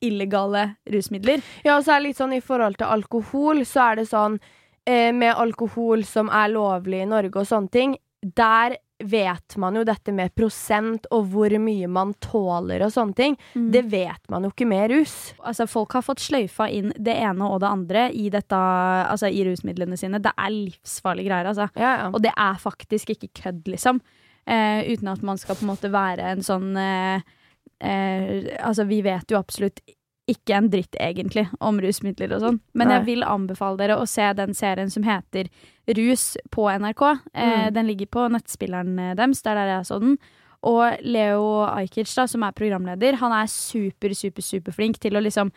illegale rusmidler. Ja, og så er det litt sånn i forhold til alkohol, så er det sånn eh, Med alkohol som er lovlig i Norge og sånne ting, der vet man jo dette med prosent og hvor mye man tåler og sånne ting. Det vet man jo ikke med rus. Altså, folk har fått sløyfa inn det ene og det andre i, dette, altså, i rusmidlene sine. Det er livsfarlige greier, altså. Ja, ja. Og det er faktisk ikke kødd, liksom. Eh, uten at man skal på en måte være en sånn eh, eh, Altså, vi vet jo absolutt ikke en dritt, egentlig, om rusmidler og sånn. Men Nei. jeg vil anbefale dere å se den serien som heter Rus på NRK. Eh, Mm. Den ligger på nettspilleren eh, deres, det er der jeg så den. Og Leo Ajkic, da, som er programleder, han er super, super, superflink til å liksom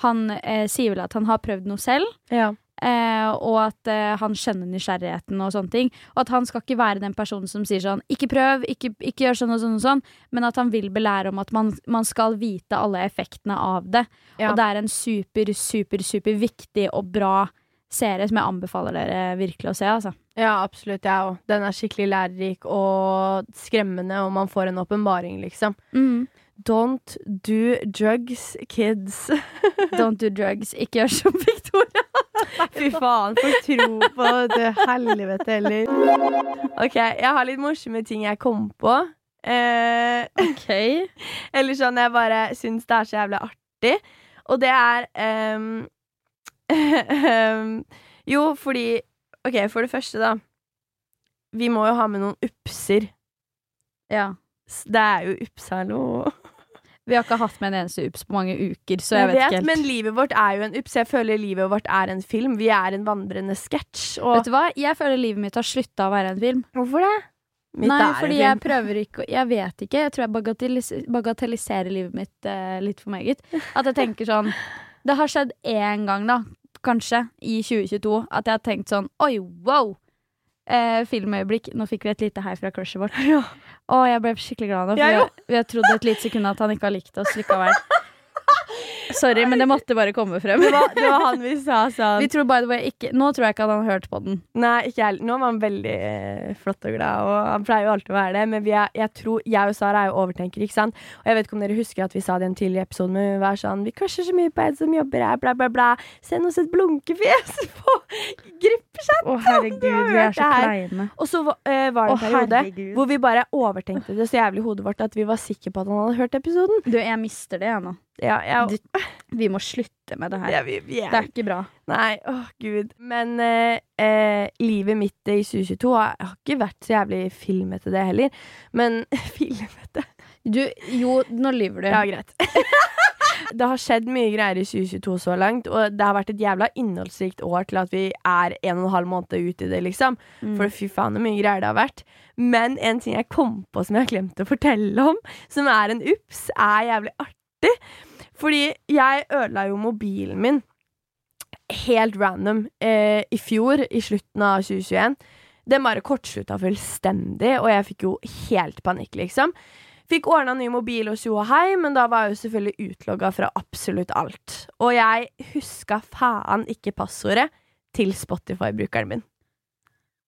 Han eh, sier vel at han har prøvd noe selv. ja. Eh, og at eh, han skjønner nysgjerrigheten og sånne ting. Og at han skal ikke være den personen som sier sånn 'ikke prøv, ikke, ikke gjør sånn og sånn', og sånn men at han vil belære om at man, man skal vite alle effektene av det. Ja. Og det er en super, super, super viktig og bra serie som jeg anbefaler dere virkelig å se. Altså. Ja, absolutt, jeg òg. Den er skikkelig lærerik og skremmende, og man får en åpenbaring, liksom. Don't do drugs, kids. Don't do drugs. Ikke gjør som Victoria. Fy faen, folk tror på det helvete heller. OK, jeg har litt morsomme ting jeg kom på. Eh, Ok. eller sånn jeg bare syns det er så jævlig artig. Og det er um, Jo, fordi OK, for det første, da. Vi må jo ha med noen upser. Ja. Det er jo upsalo. Vi har ikke hatt med en eneste ups på mange uker, så jeg, vet ikke helt. Men livet vårt er jo en ups. Jeg føler livet vårt er en film. Vi er en vandrende sketsj. Og Vet du hva? Jeg føler livet mitt har slutta å være en film. hvorfor det? Mitt Nei, fordi film. jeg prøver ikke Jeg vet ikke. Jeg tror jeg bagatellis bagatelliserer livet mitt eh, litt for meget. At jeg tenker sånn Det har skjedd én gang, da, kanskje, i 2022, at jeg har tenkt sånn Oi, wow! Eh, filmøyeblikk. Nå fikk vi et lite hei fra crushet vårt. Ja. Å, jeg ble skikkelig glad nå. For Jeg vi, har- vi har trodd et lite sekund at han ikke har likt oss likevel. Sorry, men det måtte bare komme frem. Det var, det var han vi sa sånn Vi tror by the way ikke Nå tror jeg ikke at han har hørt på den. Nei, ikke jeg. Nå var han veldig eh, flott og glad, og han pleier jo alltid å være det. Men vi er, jeg tror, jeg og Sara er jo overtenkere, ikke sant. Og jeg vet ikke om dere husker at vi sa det i en tidligere episode, men vi var sånn Vi crusher så mye på en som jobber her, bla, bla, bla. Send oss et blunkefjes på gruppechat! Å, herregud, vi er så Det kleine. Og så eh, var det Å, en periode hvor vi bare overtenkte det så jævlig i hodet vårt at vi var sikre på at han hadde hørt episoden. Du, jeg mister det, jeg nå. Ja, jeg, vi må slutte med det her. ja, vi, vi er Det er ikke bra. Nei, åh gud. Men eh, eh, livet mitt i 2022 har, har ikke vært så jævlig filmete, det heller. Men filmete Du, jo, nå lyver du. Ja, greit. det har skjedd mye greier i 2022 så langt, og det har vært et jævla innholdsrikt år til at vi er en og en halv måned ute i det, liksom. Mm. For fy faen, så mye greier det har vært. Men en ting jeg kom på som jeg har glemt å fortelle om, som er en ups, er jævlig artig. Fordi jeg ødela jo mobilen min helt random eh, i fjor, i slutten av 2021. Den bare kortslutta fullstendig, og jeg fikk jo helt panikk, liksom. Fikk ordna ny mobil og tjo og hei, men da var jeg jo selvfølgelig utlogga fra absolutt alt. Og jeg huska faen ikke passordet til Spotify-brukeren min.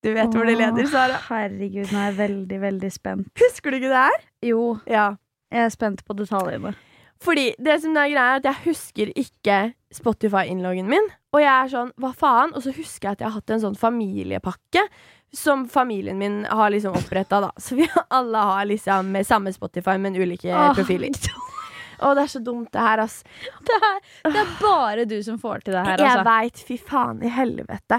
Du vet hvor det leder, Sara? Herregud, nå er jeg veldig, veldig spent. Husker du ikke det her? Jo, Ja. jeg er spent på detaljene. Fordi det som er greia er at jeg husker ikke Spotify-innloggen min. Og jeg er sånn, hva faen? Og så husker jeg at jeg har hatt en sånn familiepakke som familien min har liksom oppretta, da. Så vi alle har liksom med samme Spotify, men ulike Åh. profiler. Å, det er så dumt, det her, ass. Det er, det er bare du som får til det her, Jeg altså. veit, fy faen i helvete.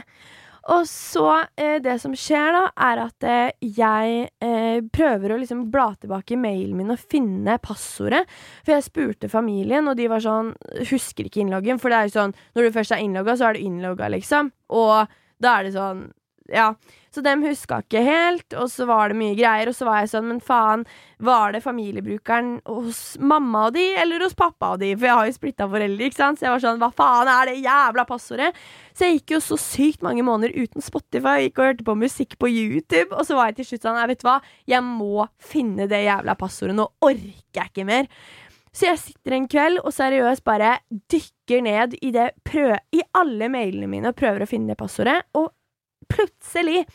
Og så, eh, det som skjer da, er at eh, jeg eh, prøver å liksom bla tilbake i mailen min og finne passordet. For jeg spurte familien, og de var sånn Husker ikke innloggen. For det er jo sånn, når du først er innlogga, så er du innlogga, liksom. Og da er det sånn Ja. Så dem huska ikke helt, og så var det mye greier. Og så var jeg sånn, men faen, var det familiebrukeren hos mamma og de, eller hos pappa og de? For jeg har jo splitta foreldre, ikke sant. Så jeg var sånn, hva faen er det jævla passordet? Så jeg gikk jo så sykt mange måneder uten Spotify. Gikk og hørte på musikk på YouTube. Og så var jeg til slutt sånn, jeg vet hva, jeg må finne det jævla passordet. Nå orker jeg ikke mer. Så jeg sitter en kveld og seriøst bare dykker ned i, det prø i alle mailene mine og prøver å finne det passordet. Og plutselig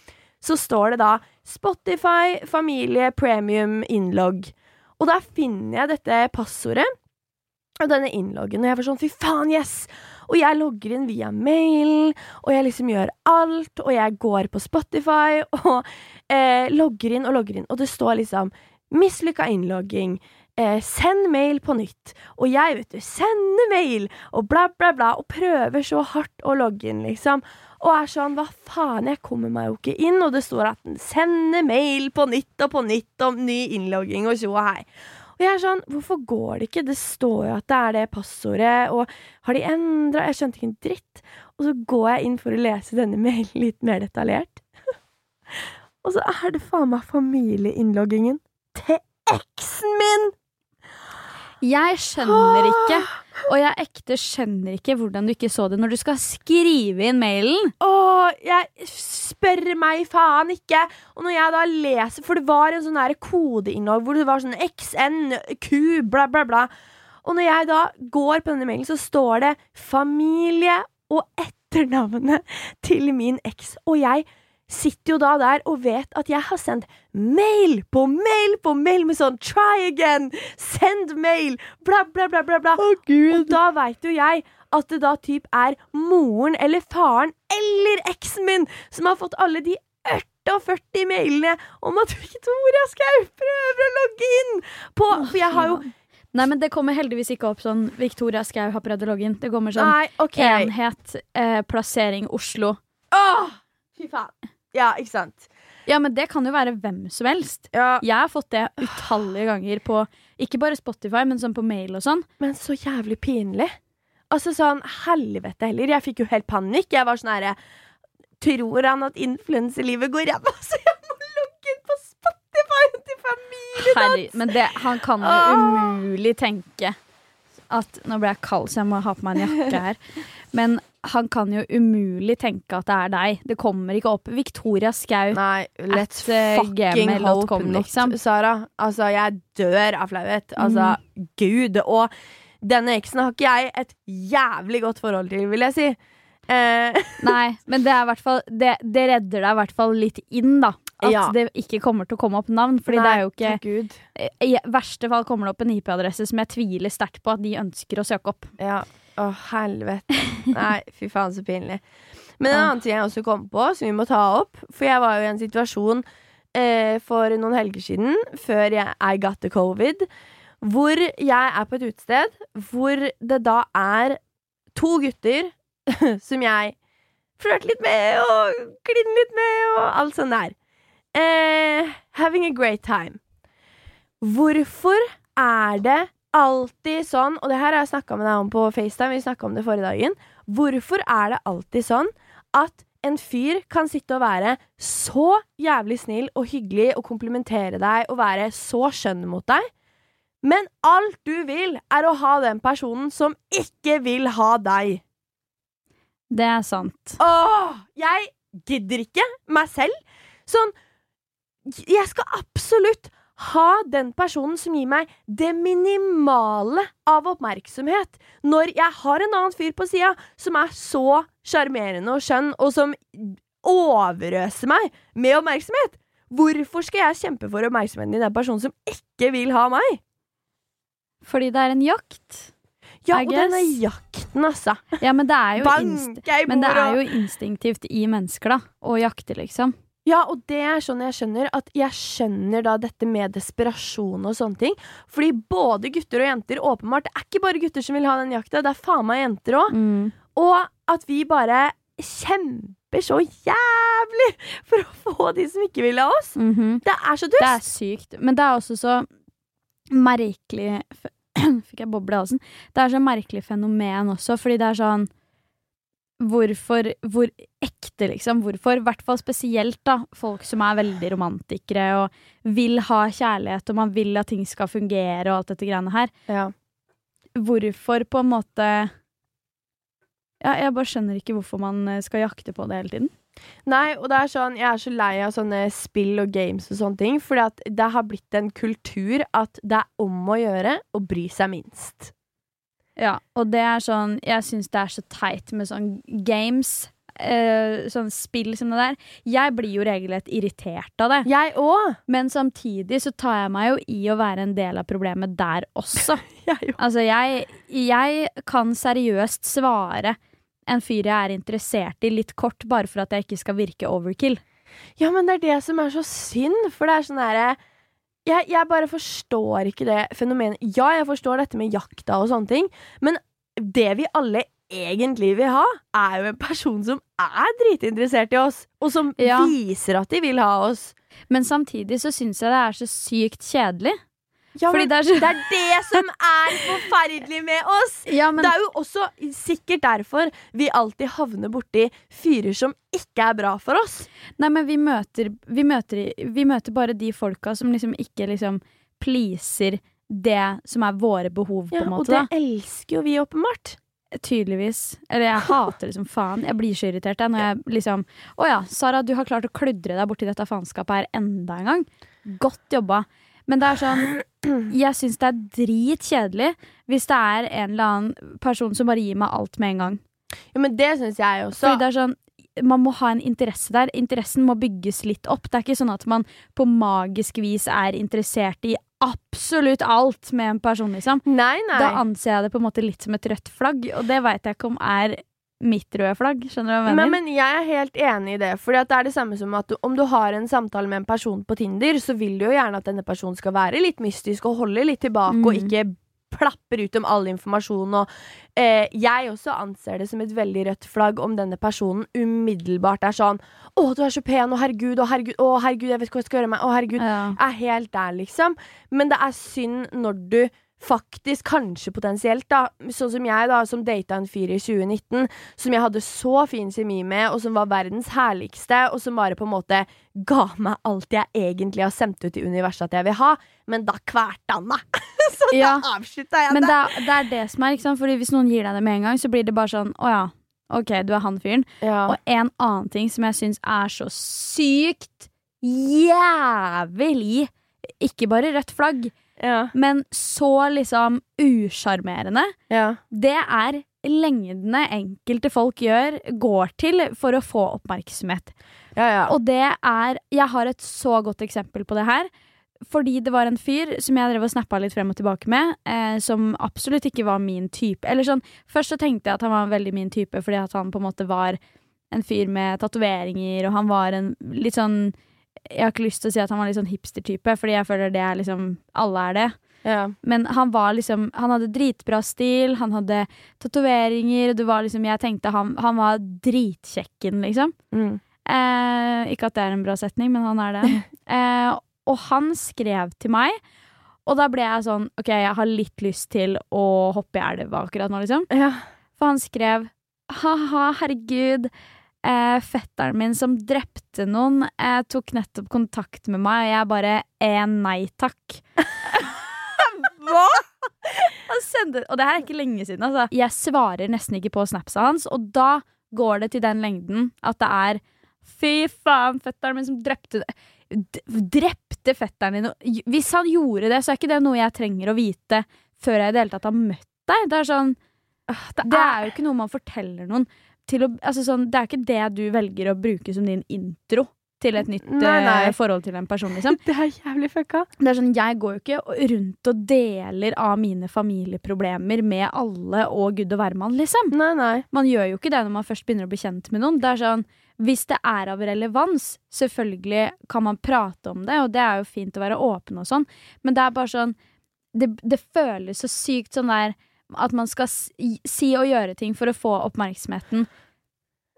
så står det da Spotify familie premium innlogg. Og da finner jeg dette passordet og denne innloggen, og jeg var sånn fy faen, yes! Og jeg logger inn via mailen, og jeg liksom gjør alt, og jeg går på Spotify og eh, logger inn og logger inn, og det står liksom mislykka innlogging. Eh, send mail på nytt. Og jeg, vet du, sender mail, og bla, bla, bla, og prøver så hardt å logge inn, liksom. Og er sånn, hva faen, jeg kommer meg jo ikke inn, og det står at den sender mail på nytt og på nytt om ny innlogging og tjo og hei. Og jeg er sånn, hvorfor går det ikke? Det står jo at det er det passordet, og har de endra Jeg skjønte ikke en dritt. Og så går jeg inn for å lese denne mailen litt mer detaljert. og så er det faen meg familieinnloggingen til eksen min! Jeg skjønner ikke, og jeg ekte skjønner ikke hvordan du ikke så det når du skal skrive inn mailen. Åh, jeg spør meg faen ikke. Og når jeg da leser For det var en sånn her kodeinnhold hvor det var sånn XNQ, bla, bla, bla. Og når jeg da går på denne mailen, så står det familie og etternavnet til min eks. Og jeg sitter jo da der og vet at jeg har sendt mail på mail på mail med sånn try again, send mail, bla, bla, bla, bla. bla. Og da veit jo jeg at det da typ er moren eller faren eller eksen min som har fått alle de 48 mailene om at Victoria Skau prøver å logge inn på For jeg har jo Nei, men det kommer heldigvis ikke opp sånn Victoria Skau har prøvd å logge inn. Det kommer sånn Nei, okay. enhet, eh, plassering Oslo. Åh, fy faen. Ja, ikke sant. Ja, men det kan jo være hvem som helst. Ja, Jeg har fått det utallige ganger på ikke bare Spotify, men sånn på mail og sånn. Men så jævlig pinlig. Altså sånn, helvete heller. Jeg fikk jo helt panikk. Jeg var sånn herre Tror han at influenselivet går ræva, så jeg må logge inn på Spotify til familien men det, han kan jo umulig tenke at Nå ble jeg kald, så jeg må ha på meg en jakke her. Men han kan jo umulig tenke at det er deg. Det kommer ikke opp Victoria Skau. Nei, let's eh, fucking hope not, liksom. Sara. Altså, jeg dør av flauhet. Altså, gud. Og denne eksen har ikke jeg et jævlig godt forhold til, vil jeg si. Eh, Nei, men det er i hvert fall det, det redder deg i hvert fall litt inn, da. At Ja. det ikke kommer til å komme opp navn. Fordi det er jo ikke Gud. I verste fall kommer det opp en IP-adresse som jeg tviler sterkt på at de ønsker å søke opp. Ja. Å, helvete. Nei, fy faen, så pinlig. Men en annen ting jeg også kom på, som vi må ta opp For jeg var jo i en situasjon eh, for noen helger siden, før jeg I got the covid, hvor jeg er på et utested hvor det da er to gutter som jeg flørter litt med og klinner litt med og alt sånt der. Eh, having a great time. Hvorfor er det alltid sånn, og det her har jeg snakka med deg om på FaceTime, vi snakka om det forrige dagen. Hvorfor er det alltid sånn at en fyr kan sitte og være så jævlig snill og hyggelig og komplimentere deg og være så skjønn mot deg, men alt du vil, er å ha den personen som ikke vil ha deg? Det er sant. Åh, jeg gidder ikke meg selv. Sånn Jeg skal absolutt ha den personen som gir meg det minimale av oppmerksomhet. Når jeg har en annen fyr på sida som er så sjarmerende og skjønn, og som overøser meg med oppmerksomhet. Hvorfor skal jeg kjempe for oppmerksomheten i den personen som ikke vil ha meg? Fordi det er en jakt. Ja, og denne jakten, altså. Ja, men det er jo, inst men det er jo instinktivt i mennesker, da. Å jakte, liksom. Ja, og det er sånn jeg skjønner at jeg skjønner da dette med desperasjon og sånne ting. Fordi både gutter og jenter, åpenbart, det er ikke bare gutter som vil ha den jakta, det er faen meg jenter òg. Mm. Og at vi bare kjemper så jævlig for å få de som ikke vil ha oss. Mhm. Det er så Det er sykt. Men det er også så merkelig Fikk jeg boble i halsen? Det er så merkelig fenomen også, fordi det er sånn Hvorfor Hvor ekte, liksom? Hvorfor? I hvert fall spesielt da folk som er veldig romantikere og vil ha kjærlighet, og man vil at ting skal fungere og alt dette greiene her. Ja. Hvorfor på en måte Ja, jeg bare skjønner ikke hvorfor man eh, skal jakte på det hele tiden. Nei, og det er sånn, jeg er så lei av sånne spill og games og sånne ting, fordi at det har blitt en kultur at det er om å gjøre å bry seg minst. Ja, og det er sånn Jeg syns det er så teit med sånn games. Eh, sånn spill som det der. Jeg blir jo regelrett irritert av det. Jeg òg! Men samtidig så tar jeg meg jo i å være en del av problemet der også. Jeg. Altså, jeg, jeg kan seriøst svare en fyr jeg er interessert i, litt kort, bare for at jeg ikke skal virke overkill. Ja, men det er det som er så synd, for det er sånn derre jeg, jeg bare forstår ikke det fenomenet. Ja, jeg forstår dette med jakta og sånne ting, men det vi alle egentlig vil ha, er jo en person som er dritinteressert i oss, og som Ja. viser at de vil ha oss. Men samtidig så syns jeg det er så sykt kjedelig. Ja, Fordi det er så det er det som er forferdelig med oss! Ja, men Det er jo også sikkert derfor vi alltid havner borti fyrer som ikke er bra for oss. Nei, men vi møter, vi møter, vi møter bare de folka som liksom ikke liksom pleaser det som er våre behov, på Ja, måte. og det da. elsker jo vi åpenbart. Tydeligvis. Eller jeg hater liksom faen. Jeg blir så irritert jeg, når jeg liksom Å ja, Sara, du har klart å kludre deg borti dette faenskapet her enda en gang. Godt jobba. Men det er sånn Jeg syns det er dritkjedelig hvis det er en eller annen person som bare gir meg alt med en gang. Ja, men det syns jeg også. Fordi det er sånn man må ha en interesse der. Interessen må bygges litt opp. Det er ikke sånn at man på magisk vis er interessert i absolutt alt med en person, liksom. Nei, nei. Da anser jeg det på en måte litt som et rødt flagg, og det veit jeg ikke om er mitt røde flagg. Skjønner du hva jeg men, mener? men jeg er helt enig i det. For det er det samme som at du, om du har en samtale med en person på Tinder, så vil du jo gjerne at denne personen skal være litt mystisk og holde litt tilbake, og Mm. ikke plapper ut om all informasjon. Og, eh, jeg også anser det som et veldig rødt flagg om denne personen umiddelbart er sånn 'Å, du er så pen', og 'herregud', og 'herregud', å, herregud, jeg vet ikke hva jeg skal gjøre med Å, herregud. ja. er helt der, liksom. Men det er synd når du faktisk, kanskje potensielt, da, sånn som jeg, da, som data en fyr i 2019, som jeg hadde så fin kjemi med, og som var verdens herligste, og som bare på en måte ga meg alt jeg egentlig har sendt ut i universet at jeg vil ha, men da kvalte han meg! så Ja, da avslutta jeg Men det. det er, det er det som er, ikke sant? Fordi hvis noen gir deg det med en gang, så blir det bare sånn Å ja, ok, du er han fyren. Ja. Og en annen ting som jeg syns er så sykt jævlig Ikke bare rødt flagg, Ja. men så liksom usjarmerende. Ja. Det er lengdene enkelte folk gjør, går til for å få oppmerksomhet. Ja, ja. Og det er Jeg har et så godt eksempel på det her. Fordi det var en fyr som jeg drev og snappa litt frem og tilbake med, eh, som absolutt ikke var min type. Eller sånn, Først så tenkte jeg at han var veldig min type fordi at han på en måte var en fyr med tatoveringer, og han var en litt sånn Jeg har ikke lyst til å si at han var litt sånn hipster-type, fordi jeg føler det er liksom Alle er det. ja. Men han var liksom Han hadde dritbra stil, han hadde tatoveringer, det var liksom Jeg tenkte han, han var dritkjekken, liksom. Mm. Eh, ikke at det er en bra setning, men han er det. Eh, og han skrev til meg Og da ble jeg sånn OK, jeg har litt lyst til å hoppe i elva akkurat nå, liksom. Ja. For han skrev ha-ha, herregud. Eh, fetteren min som drepte noen, eh, tok nettopp kontakt med meg, og jeg bare eh, nei takk. Hva?! Han sendte, og det her er ikke lenge siden, altså. Jeg svarer nesten ikke på snapsa hans, og da går det til den lengden at det er Fy faen, fetteren min som drepte Drepte fetteren din. Hvis han gjorde det, så er ikke det noe jeg trenger å vite før jeg i det hele tatt har møtt deg. Det er sånn Det Det er jo ikke noe man forteller noen. Til å, altså sånn, det er ikke det du velger å bruke som din intro til et nytt Nei, nei. eh, forhold til en person, liksom. Det er jævlig fucka. Det er sånn, Jeg går jo ikke rundt og deler av mine familieproblemer med alle og gud og hvermann, liksom. Nei, nei. Man gjør jo ikke det når man først begynner å bli kjent med noen. Det er sånn, Hvis det er av relevans, selvfølgelig kan man prate om det, og det er jo fint å være åpen og sånn, men det er bare sånn Det, det føles så sykt sånn der at man skal si, og gjøre ting for å få oppmerksomheten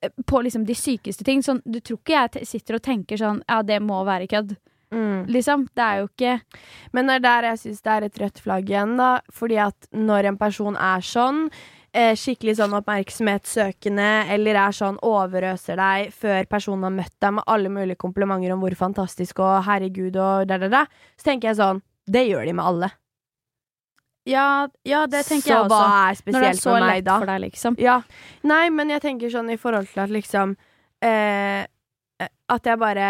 eh, på liksom de sykeste ting. Sånn, du tror ikke jeg sitter og tenker sånn Ja, det må være kødd. Mm. Liksom. Det er jo ikke Men det er der jeg syns det er et rødt flagg igjen, da. Fordi at når en person er sånn, eh, skikkelig sånn oppmerksomhetssøkende, eller er sånn overøser deg før personen har møtt deg med alle mulige komplimenter om hvor fantastisk og herregud og da, da, da, så tenker jeg sånn Det gjør de med alle. Ja, ja det tenker så jeg også. Så Når det er spesielt så for meg da? for deg, liksom. Ja. Nei, men jeg tenker sånn i forhold til at liksom eh, At jeg bare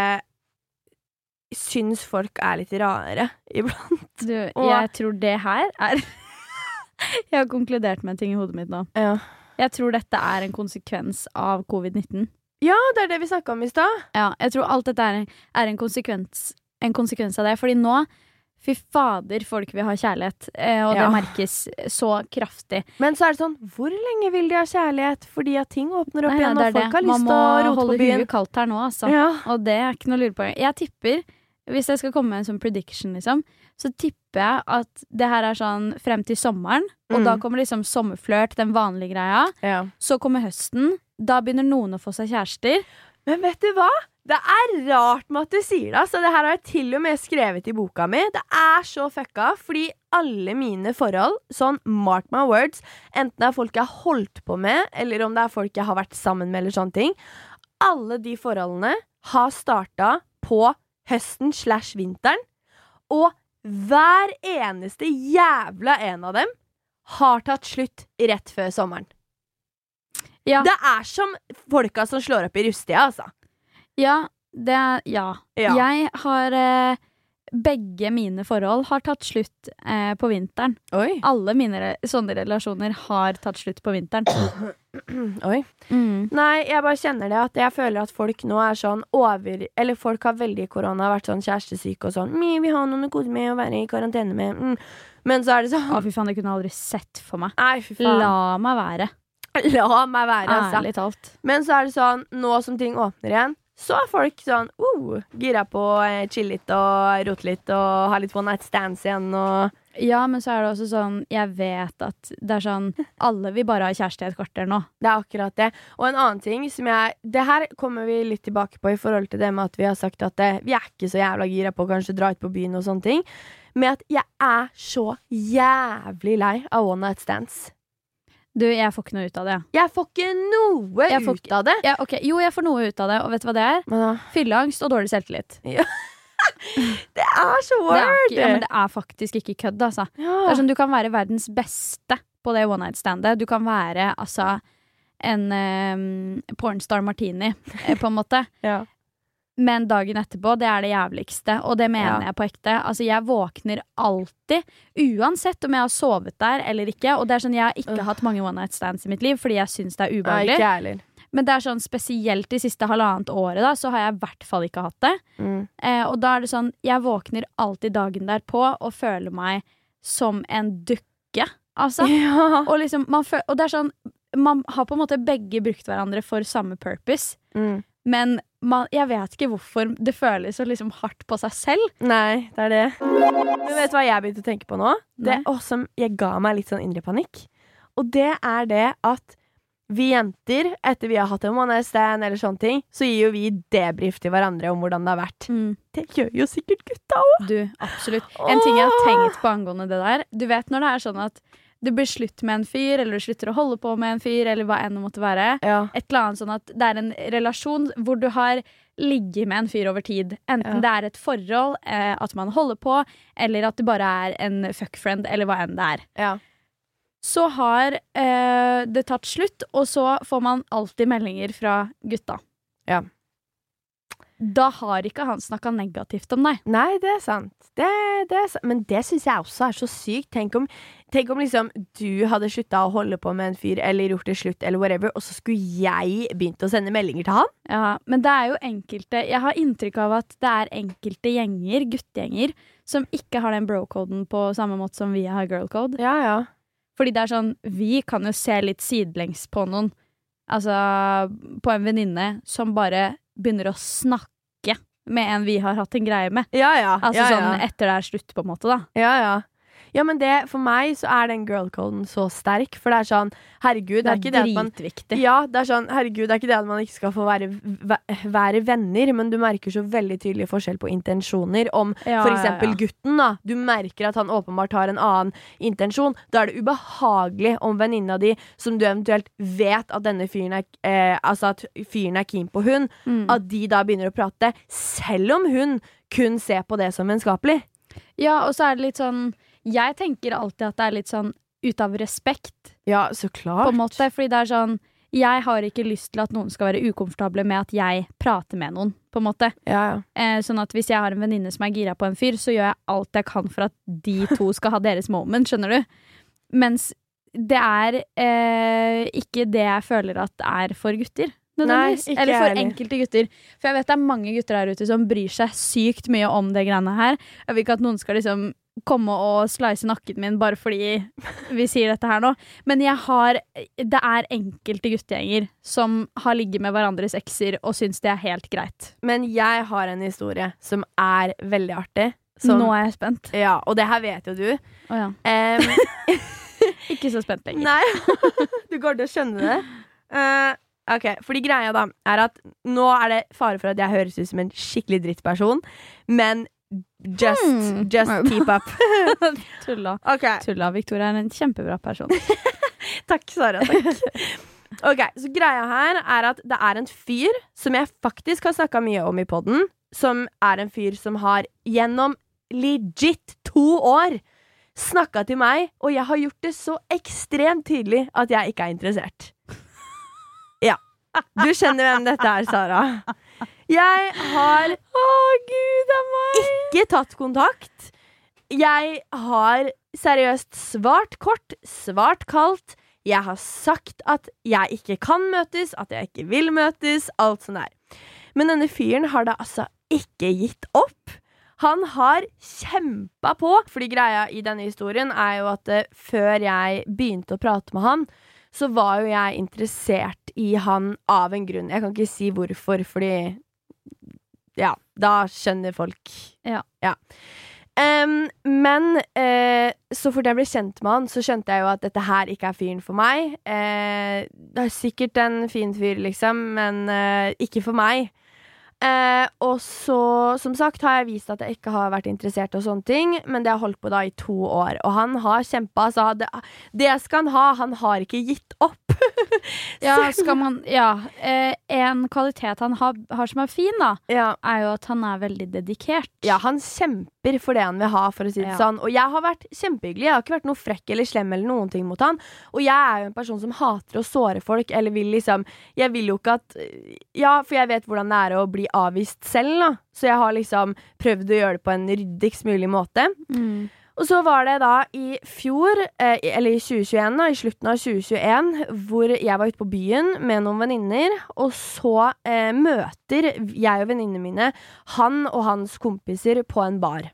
syns folk er litt rare iblant. Du, Og- jeg tror det her er Jeg har konkludert med en ting i hodet mitt nå. Ja. Jeg tror dette er en konsekvens av covid-19. ja, det er det vi snakka om i stad. Ja, jeg tror alt dette er, er en, konsekvens, en konsekvens av det. Fordi nå, fy fader, folk vil ha kjærlighet. Eh, og Ja. det merkes så kraftig. Men så er det sånn, hvor lenge vil de ha kjærlighet? Fordi at ting åpner opp Nei, igjen, og folk det. har Man lyst må til å rote holde på byen. huet kaldt her nå, altså. Ja. Og det er ikke noe å lure på. Jeg tipper, hvis jeg skal komme med en sånn prediction, liksom, så tipper jeg at det her er sånn frem til sommeren, og Mm. da kommer liksom sommerflørt, den vanlige greia. Ja. Så kommer høsten. Da begynner noen å få seg kjærester. Men vet du hva? Det er rart med at du sier det. Så det her har jeg til og med skrevet i boka mi. Det er så fucka, fordi alle mine forhold, sånn mark my words, enten det er folk jeg har holdt på med, eller om det er folk jeg har vært sammen med, eller sånne ting, alle de forholdene har starta på høsten slash vinteren, og hver eneste jævla en av dem har tatt slutt rett før sommeren. Ja, Det er som folka som slår opp i rusttida, altså. Ja, det er, ja. Ja. Jeg har eh, Begge mine forhold har tatt slutt eh, på vinteren. Oi. Alle mine re sånne relasjoner har tatt slutt på vinteren. Oi. Mm. Nei, jeg bare kjenner det at jeg føler at folk nå er sånn over Eller folk har veldig korona vært sånn kjærestesyke og sånn «Mi, 'Vi har noen å kose med og være i karantene med'. Mm. Men så er det sånn Å, fy faen, det kunne jeg aldri sett for meg. Nei, fy faen. La meg være. La meg være, altså. Ærlig talt. Men så er det sånn, nå som ting åpner igjen, så er folk sånn uh, gira på å eh, chille litt og rote litt og ha litt one night stands igjen og Ja, men så er det også sånn Jeg vet at det er sånn Alle vil bare ha kjæreste i et kvarter nå. Det er akkurat det. Og en annen ting som jeg Det her kommer vi litt tilbake på i forhold til det med at vi har sagt at det, vi er ikke så jævla gira på å kanskje dra ut på byen og sånne ting. Med at jeg er så jævlig lei av one night stands. Du, jeg får ikke noe ut av det. Jeg får ikke noe Jeg ut av det. Ja, okay. Jo, jeg får noe ut av det, og vet du hva det er? Fylleangst og dårlig selvtillit. det er så Det er, ikke, ja, men det er faktisk ikke kødd, altså. Det er sånn, Du kan være verdens beste på det one night standet. Du kan være altså en um, pornstar martini, eh, på en måte. Ja. Men dagen etterpå, det er det jævligste. Og det mener Ja. jeg på ekte. Altså, jeg våkner alltid, uansett om jeg har sovet der eller ikke. Og det er sånn, jeg har ikke uh. hatt mange one night stands i mitt liv fordi jeg syns det er ubehagelig. ikke. Men det er sånn spesielt de siste halvannet året, da, så har jeg i hvert fall ikke hatt det. Mm. Eh, og da er det sånn, jeg våkner alltid dagen derpå og føler meg som en dukke. Altså. Ja. Og, liksom, man føl og det er sånn, man har på en måte begge brukt hverandre for samme purpose. Mm. Men man, jeg vet ikke hvorfor det føles så liksom hardt på seg selv. Nei, det er det. Men vet du hva jeg begynte å tenke på nå? Det også, jeg ga meg litt sånn indre panikk. Og det er det at vi jenter, etter vi har hatt en one stand eller sånne ting, så gir jo vi debrief til hverandre om hvordan det har vært. Mm. Det gjør jo sikkert gutta òg. Du, absolutt. En ting jeg har tenkt på angående det der Du vet når det er sånn at det blir slutt med en fyr, eller du slutter å holde på med en fyr, eller hva enn det måtte være. Ja. Et eller annet sånn at det er en relasjon hvor du har ligget med en fyr over tid. Enten Ja. det er et forhold, eh, at man holder på, eller at det bare er en fuckfriend, eller hva enn det er. ja. Så har eh, det tatt slutt, og så får man alltid meldinger fra gutta. Ja. Da har ikke han snakka negativt om deg. Nei, det er sant. Det, det er sant. Men det syns jeg også er så sykt. Tenk om, tenk om liksom du hadde slutta å holde på med en fyr, eller gjort det slutt, eller whatever, og så skulle jeg begynt å sende meldinger til han? Ja, men det er jo enkelte Jeg har inntrykk av at det er enkelte gjenger, guttegjenger, som ikke har den bro-koden på samme måte som vi har girl-code. Ja, ja. Fordi det er sånn Vi kan jo se litt sidelengs på noen. Altså på en venninne som bare begynner å snakke med en vi har hatt en greie med. Ja, ja. Altså ja, sånn etter det er slutt, på en måte, da. Ja, ja. Ja, men det, for meg så er den girl-coden så sterk, for det er sånn Herregud, det er, ikke det at man dritviktig. Ja, det er sånn, herregud, det er ikke det at man ikke skal få være, være venner, men du merker så veldig tydelig forskjell på intensjoner. Om Ja, for ja, eksempel ja. gutten, da. Du merker at han åpenbart har en annen intensjon. Da er det ubehagelig om venninna di, som du eventuelt vet at denne fyren er eh, Altså at fyren er keen på hun, Mm. at de da begynner å prate, selv om hun kun ser på det som vennskapelig. Ja, og så er det litt sånn Jeg tenker alltid at det er litt sånn ut av respekt, Ja, så klart. på en måte. Fordi det er sånn Jeg har ikke lyst til at noen skal være ukomfortable med at jeg prater med noen, på en måte. Ja. Eh, sånn at hvis jeg har en venninne som er gira på en fyr, så gjør jeg alt jeg kan for at de to skal ha deres moment, skjønner du? Mens det er eh, ikke det jeg føler at er for gutter. Nei, Eller for enkelte gutter. For jeg vet det er mange gutter der ute som bryr seg sykt mye om det greiene her. Jeg vil ikke at noen skal liksom komme og slice nakken min bare fordi vi sier dette her nå. Men jeg har Det er enkelte guttegjenger som har ligget med hverandres ekser og syns det er helt greit. Men jeg har en historie som er veldig artig. Som, Nå er jeg spent. ja, og det her vet jo du. Oh, ja. um, Ikke så spent lenger. Nei, du går til å skjønne det. Uh, ok, fordi greia da er at nå er det fare for at jeg høres ut som en skikkelig drittperson, men just, Hmm. just keep up. Tulla. Okay. Tulla. Victoria er en kjempebra person. takk Sara, takk. Ok, så greia her er at det er en fyr som jeg faktisk har snakka mye om i podden, som er en fyr som har gjennom legit to år snakka til meg, og jeg har gjort det så ekstremt tydelig at jeg ikke er interessert. Ja. Du skjønner hvem dette er, Sara. Jeg har Å, gud a meg! ikke tatt kontakt. Jeg har seriøst svart kort, svart kaldt. Jeg har sagt at jeg ikke kan møtes, at jeg ikke vil møtes, alt sånt der. Men denne fyren har da altså ikke gitt opp. Han har kjempa på, fordi greia i denne historien er jo at eh, før jeg begynte å prate med han, så var jo jeg interessert i han av en grunn. Jeg kan ikke si hvorfor, fordi Ja, da skjønner folk. Ja. Em, men uh, så fort jeg ble kjent med han, så skjønte jeg jo at dette her ikke er fyren for meg. Uh, det er sikkert en fin fyr, liksom, men uh, ikke for meg. Eh, og så, som sagt, har jeg vist at jeg ikke har vært interessert og sånne ting, men det har holdt på da i to år. Og han har kjempa, altså. Det, det skal han ha. Han har ikke gitt opp. Ja, skal man Ja. Eh, en kvalitet han har, har som er fin, da, Ja. er jo at han er veldig dedikert. Ja, han kjemper for det han vil ha, for å si det Ja. sånn. Og jeg har vært kjempehyggelig. Jeg har ikke vært noe frekk eller slem eller noen ting mot han. Og jeg er jo en person som hater å såre folk, eller vil liksom Jeg vil jo ikke at Ja, for jeg vet hvordan det er å bli avvist selv, da. Så jeg har liksom prøvd å gjøre det på en ryddigst mulig måte. Mm. Og så var det da i fjor, eh, eller i 2021, da, i slutten av 2021, hvor jeg var ute på byen med noen venninner, og så eh, møter jeg og venninnene mine han og hans kompiser på en bar.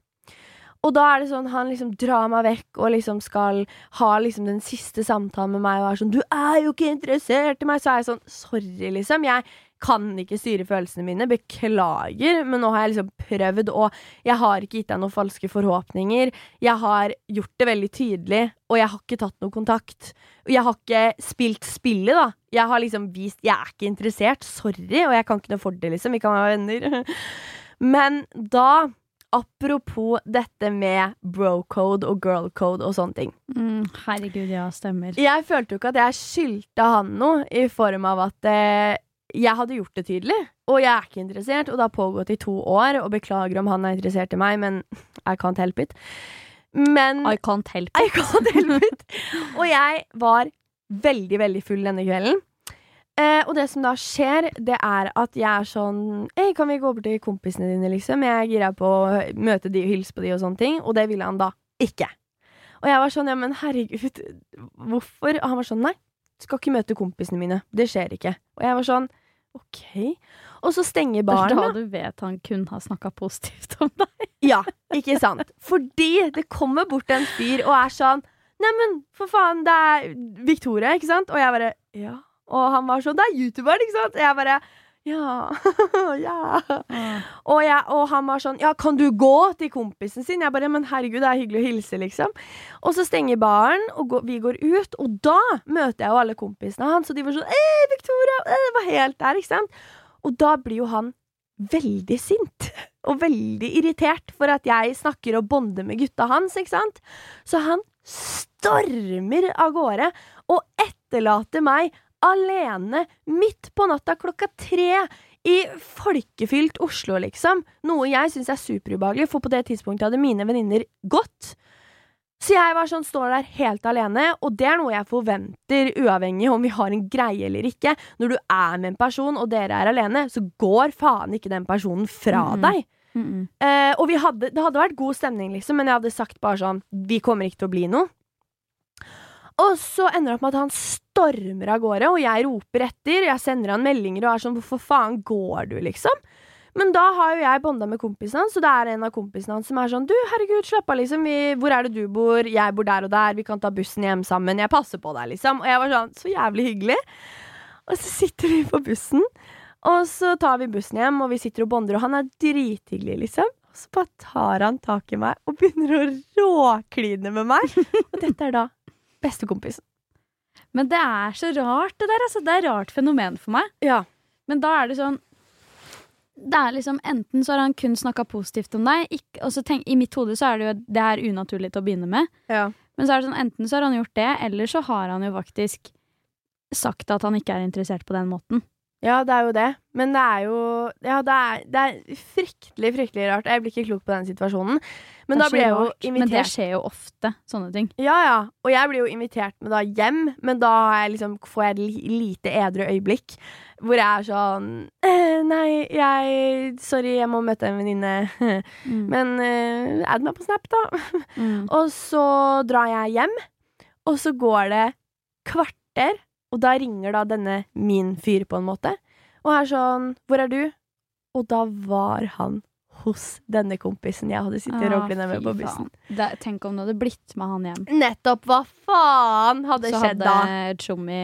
Og da er det sånn, han liksom drar meg vekk og liksom skal ha liksom den siste samtalen med meg og er sånn 'Du er jo ikke interessert i meg!' Så er jeg sånn 'Sorry, liksom. Jeg kan ikke styre følelsene mine. Beklager, men nå har jeg liksom prøvd, og jeg har ikke gitt deg noen falske forhåpninger. Jeg har gjort det veldig tydelig, og jeg har ikke tatt noe kontakt. Og jeg har ikke spilt spillet, da. Jeg har liksom vist Jeg er ikke interessert. Sorry, og jeg kan ikke noe for det, liksom. Vi kan være venner. Men da Apropos dette med bro-code og girl-code og sånne ting. Mm, herregud, ja, stemmer. Jeg følte jo ikke at jeg skyldte han noe, i form av at eh, jeg hadde gjort det tydelig. Og jeg er ikke interessert, og det har pågått i to år. Og beklager om han er interessert i meg, men I can't help it. Men I can't help it. I can't help it. og jeg var veldig, veldig full denne kvelden. Eh, og det som da skjer, det er at jeg er sånn Hei, kan vi gå over til kompisene dine, liksom? Jeg er gira på å møte de og hilse på de og sånne ting. Og det ville han da ikke. Og jeg var sånn, ja, men herregud, hvorfor? Og han var sånn, nei, skal ikke møte kompisene mine. Det skjer ikke. Og jeg var sånn, ok. Og så stenger baren. Det er da du vet han kun har snakka positivt om deg. Ja, ikke sant? Fordi det kommer bort en fyr og er sånn Neimen, for faen, det er Victoria, ikke sant? Og jeg bare Ja. Og han var sånn Det er youtuberen, ikke sant? Og jeg bare ja. ja. Og, jeg, og han var sånn Ja, kan du gå til kompisen sin? Jeg bare Men herregud, det er hyggelig å hilse, liksom. Og så stenger baren, og går, vi går ut, og da møter jeg jo alle kompisene hans, og de var sånn Eh, Victoria! Det var helt der, ikke sant? Og da blir jo han veldig sint. Og veldig irritert for at jeg snakker og bonder med gutta hans, ikke sant? Så han stormer av gårde og etterlater meg alene midt på natta klokka tre i folkefylt Oslo, liksom. Noe jeg syns er superubehagelig, for på det tidspunktet hadde mine venninner gått. Så jeg var sånn, står der helt alene, og det er noe jeg forventer, uavhengig om vi har en greie eller ikke. Når du er med en person, og dere er alene, så går faen ikke den personen fra mm. deg. Mm -mm. Eh, og vi hadde, det hadde vært god stemning, liksom, men jeg hadde sagt bare sånn Vi kommer ikke til å bli noe. Og så ender det opp med at han stormer av gårde, og jeg roper etter. Jeg sender han meldinger og er sånn 'Hvorfor faen går du?' liksom. Men da har jo jeg bonda med kompisen hans, så det er en av kompisene hans som er sånn 'Du, herregud, slapp av, liksom. Vi, hvor er det du bor? Jeg bor der og der. Vi kan ta bussen hjem sammen. Jeg passer på deg', liksom. Og jeg var sånn Så jævlig hyggelig. Og så sitter vi på bussen, og så tar vi bussen hjem, og vi sitter og bonder, og han er drithyggelig, liksom. Og så bare tar han tak i meg og begynner å råkline med meg. Og dette er da bestekompisen. Men det er så rart, det der. Altså. Det er et rart fenomen for meg. Ja. Men da er det sånn det er liksom Enten så har han kun snakka positivt om deg, ikke, og så tenk, i mitt hode så er det jo det er unaturlig til å begynne med. ja. Men så er det sånn, enten så har han gjort det, eller så har han jo faktisk sagt at han ikke er interessert på den måten. Ja, det er jo det. Men det er jo Ja, det er, det er fryktelig, fryktelig rart. Jeg blir ikke klok på den situasjonen. Men da blir jeg jo invitert. Men det skjer jo ofte, sånne ting. Ja, ja. Og jeg blir jo invitert med da hjem, men da jeg liksom, får jeg et lite edru øyeblikk. Hvor jeg er sånn eh, Nei, jeg Sorry, jeg må møte en venninne. Mm. Men uh, add meg på Snap, da. Mm. Og så drar jeg hjem, og så går det kvarter, og da ringer da denne min fyr, på en måte, og er sånn Hvor er du? Og da var han hos denne kompisen jeg hadde sittet Ah, råklina med på bussen. Det, tenk om du hadde blitt med han hjem. Nettopp! Hva faen hadde så skjedd da? hadde Tjommi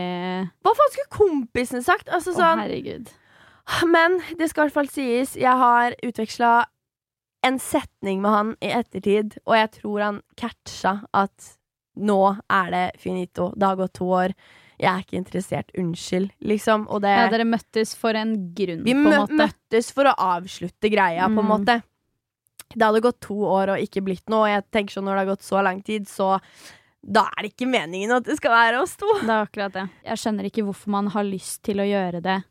Hva faen skulle kompisen sagt? Altså Å, sånn herregud. Men det skal i hvert fall sies, jeg har utveksla en setning med han i ettertid, og jeg tror han catcha at nå er det finito. Det har gått to år. Jeg er ikke interessert. Unnskyld, liksom. Og det Ja, dere møttes for en grunn, Vi på en måte. Vi møttes for å avslutte greia, på en Mm. måte. Det hadde gått to år og ikke blitt noe, og jeg tenker sånn når det har gått så lang tid, så da er det ikke meningen at det skal være oss to. Det er akkurat det. Jeg skjønner ikke hvorfor man har lyst til å gjøre det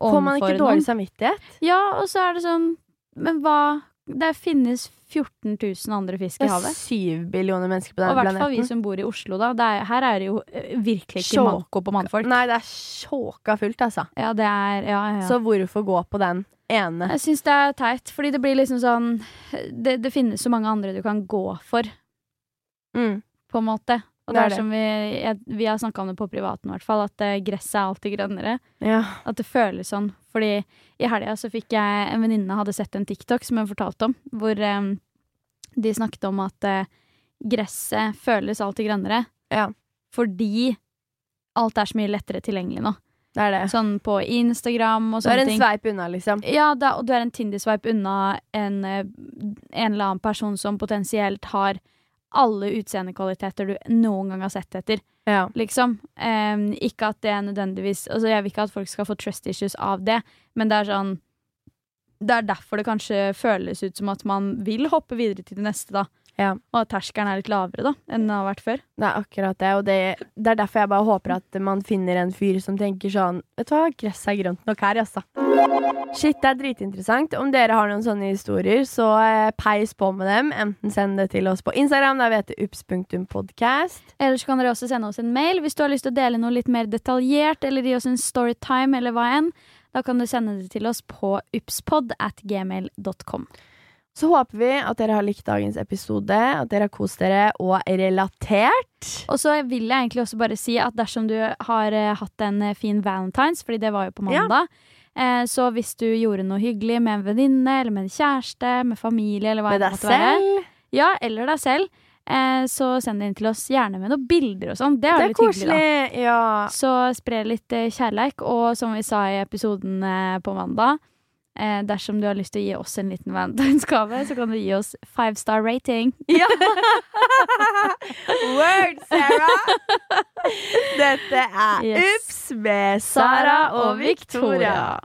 Får man ikke dårlig noen. samvittighet? Ja, og så er det sånn Men hva Det finnes 14 000 andre fisk Det i er havet. syv billioner mennesker på Og i hvert fall vi som bor i Oslo, da. Det er, her er det jo eh, virkelig ikke manko på mannfolk. Nei, det er sjåka fullt, altså. Ja, det er Ja, ja. Så hvorfor gå på den ene? Jeg syns det er teit, fordi det blir liksom sånn Det, det finnes så mange andre du kan gå for, Mm. på en måte. Og Det det er det. som vi, jeg, vi har snakka om det på privaten, i hvert fall, at eh, gresset er alltid grønnere. Ja. At det føles sånn. Fordi i helga så fikk jeg en venninne hadde sett en TikTok som hun fortalte om, hvor um, de snakket om at uh, gresset føles alltid grønnere. Ja. Fordi alt er så mye lettere tilgjengelig nå. Det er det. Sånn på Instagram og Du er en sveip unna, liksom. Ja, da, og du er en Tinder-sveip unna en, en eller annen person som potensielt har alle utseendekvaliteter du noen gang har sett etter. Ja. liksom. Um, ikke at det er nødvendigvis Altså, jeg vil ikke at folk skal få trust issues av det, men det er sånn Det er derfor det kanskje føles ut som at man vil hoppe videre til det neste, da. Ja. Og at terskelen er litt lavere, da, enn den har vært før. Det er akkurat det, og det, det er derfor jeg bare håper at man finner en fyr som tenker sånn Vet du hva, gresset er grønt nok her, altså. Shit, det er dritinteressant. Om dere har noen sånne historier, så eh, peis på med dem. Enten send det til oss på Instagram, der vi heter ups.podcast. så kan dere også sende oss en mail hvis du har lyst til å dele noe litt mer detaljert, eller gi oss en storytime, eller hva enn. Da kan du sende det til oss på upspod at gmail.com. Så håper vi at dere har likt dagens episode, at dere har kost dere og relatert. Og så vil jeg egentlig også bare si at dersom du har eh, hatt en eh, fin valentines, fordi det var jo på mandag, ja. så hvis du gjorde noe hyggelig med en venninne eller med en kjæreste, med familie eller hva Med det deg måtte være, selv. ja, eller deg selv, eh, så send det inn til oss gjerne med noen bilder og sånn. Det er, Det er litt hyggelig, da. koselig. Ja. Så spre litt eh, kjærleik, og som vi sa i episoden eh, på mandag, eh, dersom du har lyst til å gi oss en liten valentinsgave, så kan du gi oss five star rating. ja. Word, Sarah! Dette er Yes. Ups med Sara og Victoria.